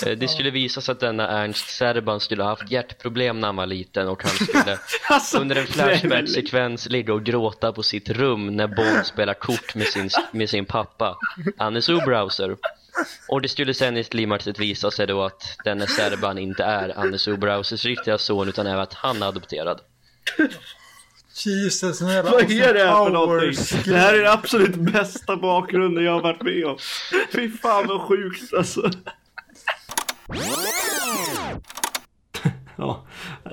eh, Det skulle visa sig att denna Ernst Serban skulle ha haft hjärtproblem när han var liten och han skulle Alltså, under en är flashback-sekvens ligga och gråta på sitt rum när Bond spelar kort med sin, med sin pappa, Annes Obrowser. Och det skulle sen i klimaxet visa sig då att denne Serban inte är Annes Obrowsers riktiga son utan är att han är adopterad. Jesus, nu jävla Vad är det här för någonting? Det här är den absolut bästa bakgrunden jag har varit med om. Fy fan vad sjukt alltså. Ja,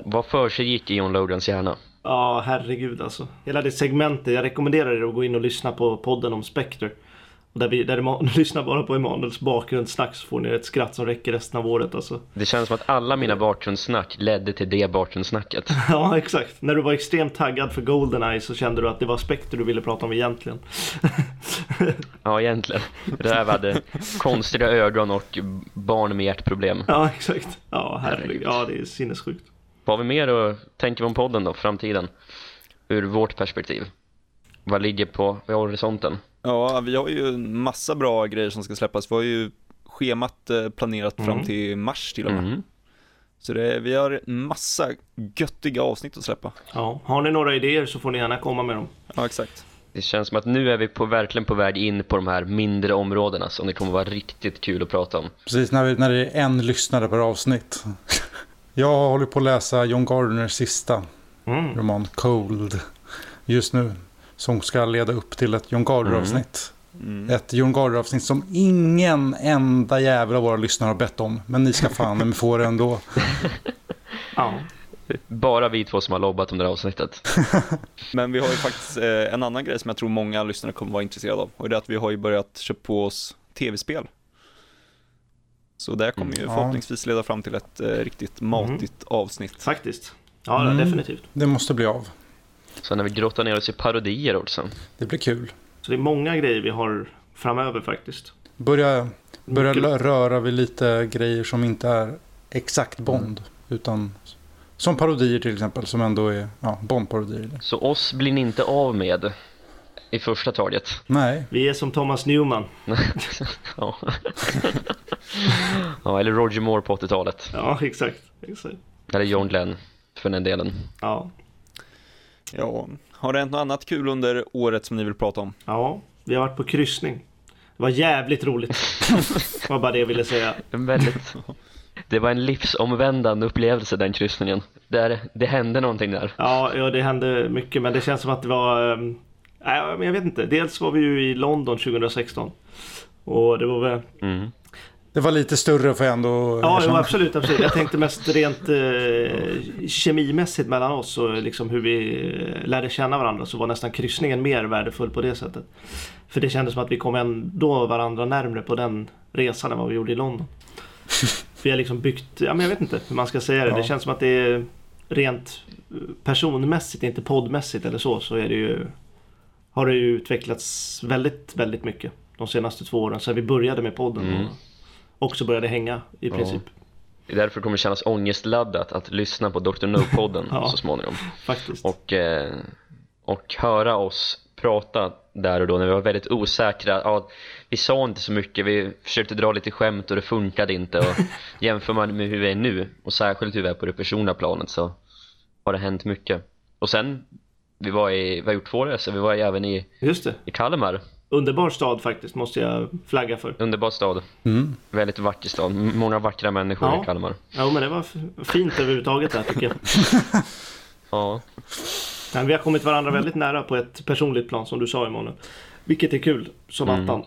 Vad för sig gick i John Logans hjärna? ja herregud alltså. Hela det segmentet, jag rekommenderar er att gå in och lyssna på podden om Spectre. Där vi, där Eman- lyssnar bara på Emanuels bakgrundssnack så får ni ett skratt som räcker resten av året alltså. Det känns som att alla mina bakgrundssnack ledde till det bakgrundssnacket. Ja, exakt. När du var extremt taggad för Goldeneye så kände du att det var Spectre du ville prata om egentligen. Ja, egentligen. Hade konstiga ögon och barn med hjärtproblem. ja, exakt. Ja, herregud. Ja, det är sinnessjukt. Vad har vi mer att tänka om podden då, framtiden? Ur vårt perspektiv. Vad ligger på vid horisonten? Ja, vi har ju en massa bra grejer som ska släppas. Vi har ju schemat eh, planerat fram Mm. till mars till och med. Mm. Så det, vi har en massa göttiga avsnitt att släppa. Ja, har ni några idéer så får ni gärna komma med dem. Ja, exakt. Det känns som att nu är vi på, verkligen på väg in på de här mindre områdena som det kommer vara riktigt kul att prata om. Precis när, vi, när det är en lyssnare per avsnitt. Jag håller på att läsa John Gardners sista Mm. roman Cold just nu. Som ska leda upp till ett John Gardner-avsnitt. Mm. Ett John Gardner-avsnitt som ingen enda jävel av våra lyssnare har bett om. Men ni ska fan men få det ändå. Ja. Bara vi två som har lobbat om det här avsnittet. Men vi har ju faktiskt eh, en annan grej som jag tror många lyssnare kommer vara intresserade av. Och det är att vi har ju börjat köpa på oss tv-spel. Så det kommer ju Mm, förhoppningsvis leda fram till ett eh, riktigt matigt avsnitt. Faktiskt. Ja, Mm. definitivt. Det måste bli av. Så när vi grottar ner oss i parodier också. Det blir kul. Så det är många grejer vi har framöver faktiskt. Börja, Börjar lö- röra vid lite grejer som inte är exakt Bond. Utan som parodier till exempel, som ändå är ja, Bond-parodier. Så oss blir ni inte av med i första taget. Nej, Vi är som Thomas Newman. ja. ja, eller Roger Moore på 80-talet. Ja, exakt. exakt. Eller John Glenn för den delen. Ja. Ja, har det hänt något annat kul under året som ni vill prata om? ja, vi har varit på kryssning. Det var jävligt roligt. Det var bara det jag ville säga. En väldigt... Det var en livsomvändande upplevelse den kryssningen. Där, det hände någonting där. Ja, ja, det hände mycket, men det känns som att det var... ehm, Nej, men jag vet inte. Dels var vi ju i London 2016. Och det var väl... Mm. Det var lite större får jag ändå Ja, jo, absolut, absolut. Jag tänkte mest rent eh, kemimässigt mellan oss och liksom hur vi eh, lärde känna varandra så var nästan kryssningen mer värdefull på det sättet. För det kändes som att vi kom ändå varandra närmre på den resan än vad vi gjorde i London. Vi har liksom byggt, ja men jag vet inte hur man ska säga det. Ja. Det känns som att det är rent personmässigt, inte poddmässigt eller så, så är det ju har det ju utvecklats väldigt, väldigt mycket de senaste två åren sedan vi började med podden Mm. Också började hänga i Ja. princip. Det är därför det kommer kännas ångestladdat att lyssna på Dr. No-podden Ja. så småningom. Faktiskt. Och, eh, och höra oss prata där och då när vi var väldigt osäkra. Ja, vi sa inte så mycket, vi försökte dra lite skämt och det funkade inte. Och jämför man med hur vi är nu och särskilt hur vi är på det personliga planet så har det hänt mycket. Och sen, vi var i, vi har gjort två resor, vi var även i, Just det. i Kalmar, Underbar stad faktiskt, måste jag flagga för. underbar stad, Mm. väldigt vacker stad, många vackra människor Ja. i Kalmar. Ja, men det var fint överhuvudtaget där tycker jag. Ja, Men vi har kommit varandra väldigt nära på ett personligt plan som du sa Emanuel. Vilket är kul, som Mm. attan.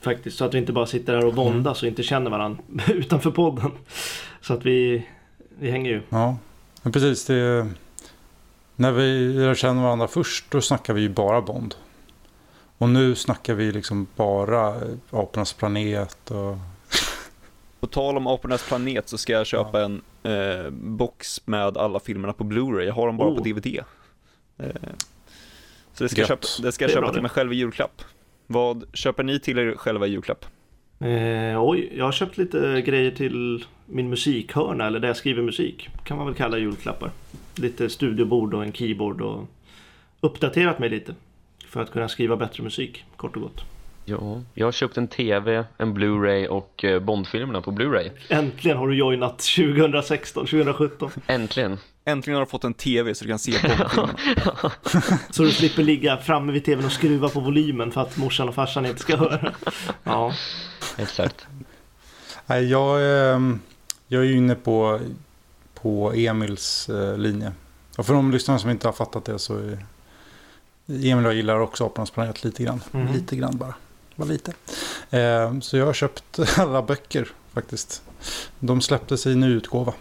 Faktiskt, så att vi inte bara sitter här och våndas och inte känner varandra utanför podden. Så att vi, vi hänger ju. Ja, men precis. Det, när vi lär känna varandra först, då snackar vi ju bara Bond. Och nu snackar vi liksom bara eh, Apornas planet och... På tal om Apornas planet så ska jag köpa en eh, box med alla filmerna på Blu-ray. Jag har dem bara Oh. på DVD. Eh, så det ska, jag köpa, det ska jag Det köpa bra till det. mig själv i julklapp. Vad köper ni till er själva i julklapp? Eh, oj, jag har köpt lite grejer till min musikhörna, eller där jag skriver musik. Kan man väl kalla julklappar. Lite studiobord och en keyboard och uppdaterat mig lite. För att kunna skriva bättre musik, kort och gott. ja. Jag har köpt en TV, en Blu-ray och eh, Bondfilmerna på Blu-ray. Äntligen har du joinat 2016, 2017. Äntligen! Äntligen har du fått en TV så du kan se på filmerna. Så du slipper ligga framme vid tvn och skruva på volymen för att morsan och farsan inte ska höra. Ja, Exakt. Nej, jag, eh, jag är ju inne på, på Emils eh, linje. Och för de lyssnare som inte har fattat det så är Emil och jag gillar också Apornas planet lite grann. Mhm. Lite grann bara. Bara lite. Eh, så jag har köpt alla böcker faktiskt. De släpptes i nyutgåva.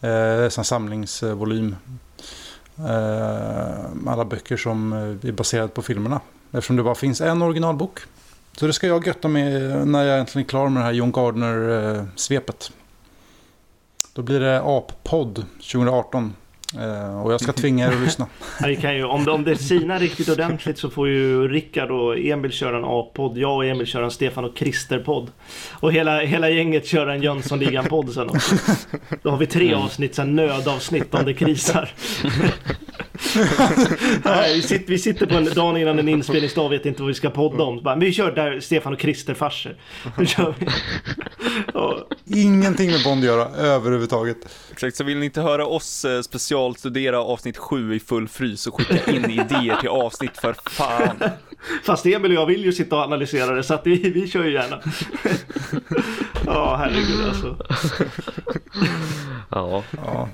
Eh, en sån samlingsvolym. Eh, alla böcker som eh, är baserade på filmerna. Eftersom det bara finns en originalbok. Så det ska jag götta med när jag äntligen är klar med det här John Gardner-svepet. Då blir det Ap-podd 2018. Eh, och jag ska tvinga er att lyssna. kan ju, om, det, om det sinar riktigt ordentligt så får ju Rickard och Emil köra en A-podd. Jag och Emil köra en Stefan och Christer-podd. Och hela, hela gänget kör en Jönssonligan-podd sen också. Då har vi tre avsnitt, sen nödavsnitt om det krisar. Nej, vi, sitter, på en dag innan en inspelningsdag vet inte vad vi ska podda om. Bara, men vi kör där Stefan och vi. Ja, Ingenting med Bond att göra överhuvudtaget. Exakt, så vill ni inte höra oss eh, specialstudera avsnitt 7 i full frys och skicka in idéer till avsnitt för fan. Fast Emil och jag vill ju sitta och analysera det så att vi, vi kör ju gärna. Ja, herregud alltså. Ja, Ja.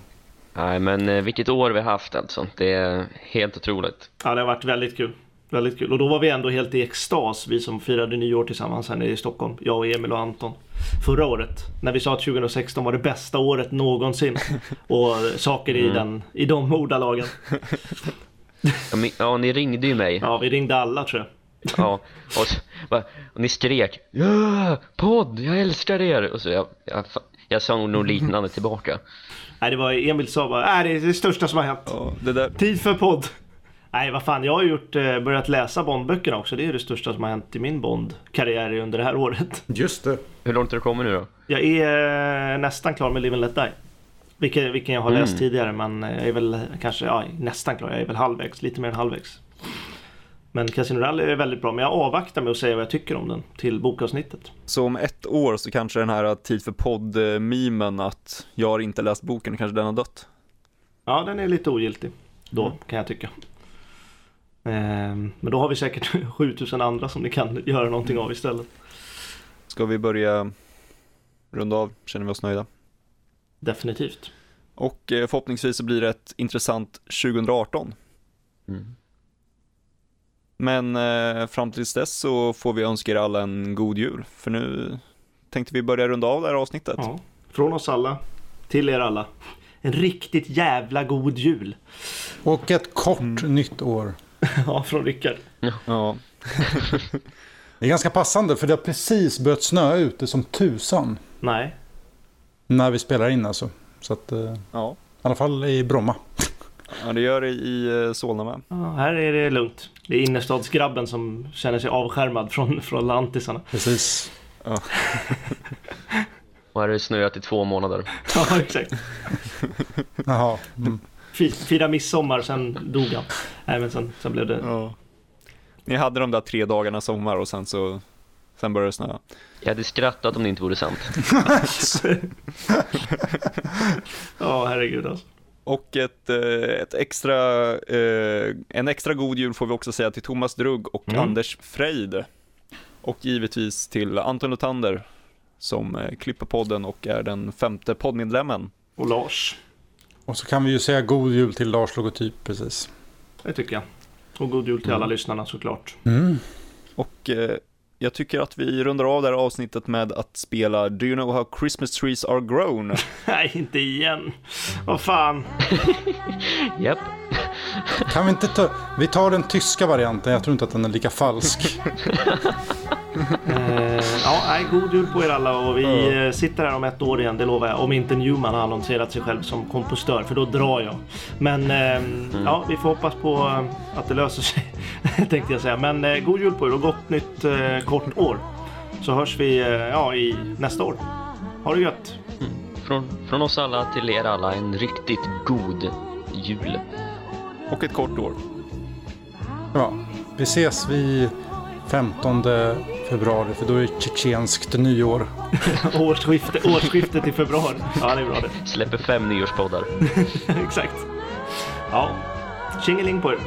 Nej men eh, vilket år vi har haft alltså. Det är helt otroligt. Ja, det har varit väldigt kul. Väldigt kul. Och då var vi ändå helt i extas, vi som firade nyår tillsammans här nere i Stockholm. Jag och Emil och Anton. Förra året. När vi sa att 2016 var det bästa året någonsin. Och saker i, den, i de ordalagen. Ja, men- Ja, ni ringde ju mig. Ja, vi ringde alla tror jag. Ja, och, s- va- och ni skrek Ja, podd, jag älskar er! Och så jag, jag, jag sa nog liknande tillbaka. Nej, det var Emil sa bara, nej det är det största som har hänt. Ja, det där. Tid för podd. Nej, vad fan, jag har gjort, eh, börjat läsa Bondböckerna också. Det är det största som har hänt i min Bond-karriär under det här året. Just det. Hur långt har du kommit nu då? Jag är eh, nästan klar med Live and Let Die. Vilken, vilken jag har Mm. läst tidigare, men jag är väl kanske ja, nästan klar. Jag är väl halvvägs, lite mer än halvvägs. Men Casino Rally är väldigt bra, men jag avvaktar med att säga vad jag tycker om den till bokavsnittet. Så om ett år så kanske den här tid för podd-memen att jag har inte läst boken, kanske den har dött. Ja, den är lite ogiltig då, Mm. kan jag tycka. Ehm, Men då har vi säkert 7000 andra som ni kan göra någonting av istället. Ska vi börja runda av? Känner vi oss nöjda? Definitivt. Och eh, förhoppningsvis så blir det ett intressant 2018. Mm. Men eh, fram tills dess så får vi önska er alla en god jul. För nu tänkte vi börja runda av det här avsnittet. Ja. Från oss alla, till er alla. En riktigt jävla god jul. Och ett kort nytt år. Ja, från Rickard. Ja. Det är ganska passande för det har precis börjat snöa ute som tusan. Nej, När vi spelar in alltså. Så att, eh, i Ja. alla fall i Bromma. Ja, det gör det i eh, Solna med. ja, här är det lugnt. Det är innerstadsgrabben som känner sig avskärmad från, från lantisarna. Precis. Och här har det snöat i två månader. Ja, exakt. Jaha. Mm. Fi- Fira midsommar, sen dog han. Nej, men sen, sen blev det... Ja. Ni hade de där tre dagarna sommar och sen så sen började det snöa. Jag hade skrattat om det inte vore sant. Ja, herregud alltså. Och ett, eh, ett extra, eh, en extra god jul får vi också säga till Thomas Drugg och Mm. Anders Freid. Och givetvis till Anton Luthander som eh, klipper podden och är den femte poddmedlemmen. Och Lars. Och så kan vi ju säga god jul till Lars Logotyp precis. Det tycker jag. Och god jul till alla lyssnarna såklart. Mm. Och eh, jag tycker att vi rundar av det här avsnittet med att spela Do you know how Christmas trees are grown? Nej, inte igen. Vad fan. Japp. Kan vi inte ta... Vi tar den tyska varianten. Jag tror inte att den är lika falsk. Eh, ja, nej, god jul på er alla och vi eh, sitter här om ett år igen, det lovar jag. Om inte Newman har annonserat sig själv som kompostör, för då drar jag. Men eh, ja, vi får hoppas på eh, att det löser sig, tänkte jag säga. Men eh, god jul på er och gott nytt eh, kort år. Så hörs vi ja, i nästa år. Ha det gött! Från, från oss alla till er alla en riktigt god jul. Och ett kort år. Ja. Vi ses vid 15 februari för då är det tjetjenskt nyår. Årsskifte, årsskiftet i februari. Ja, det är bra det. Släpper fem nyårspoddar. Exakt. Ja, tjingeling på er.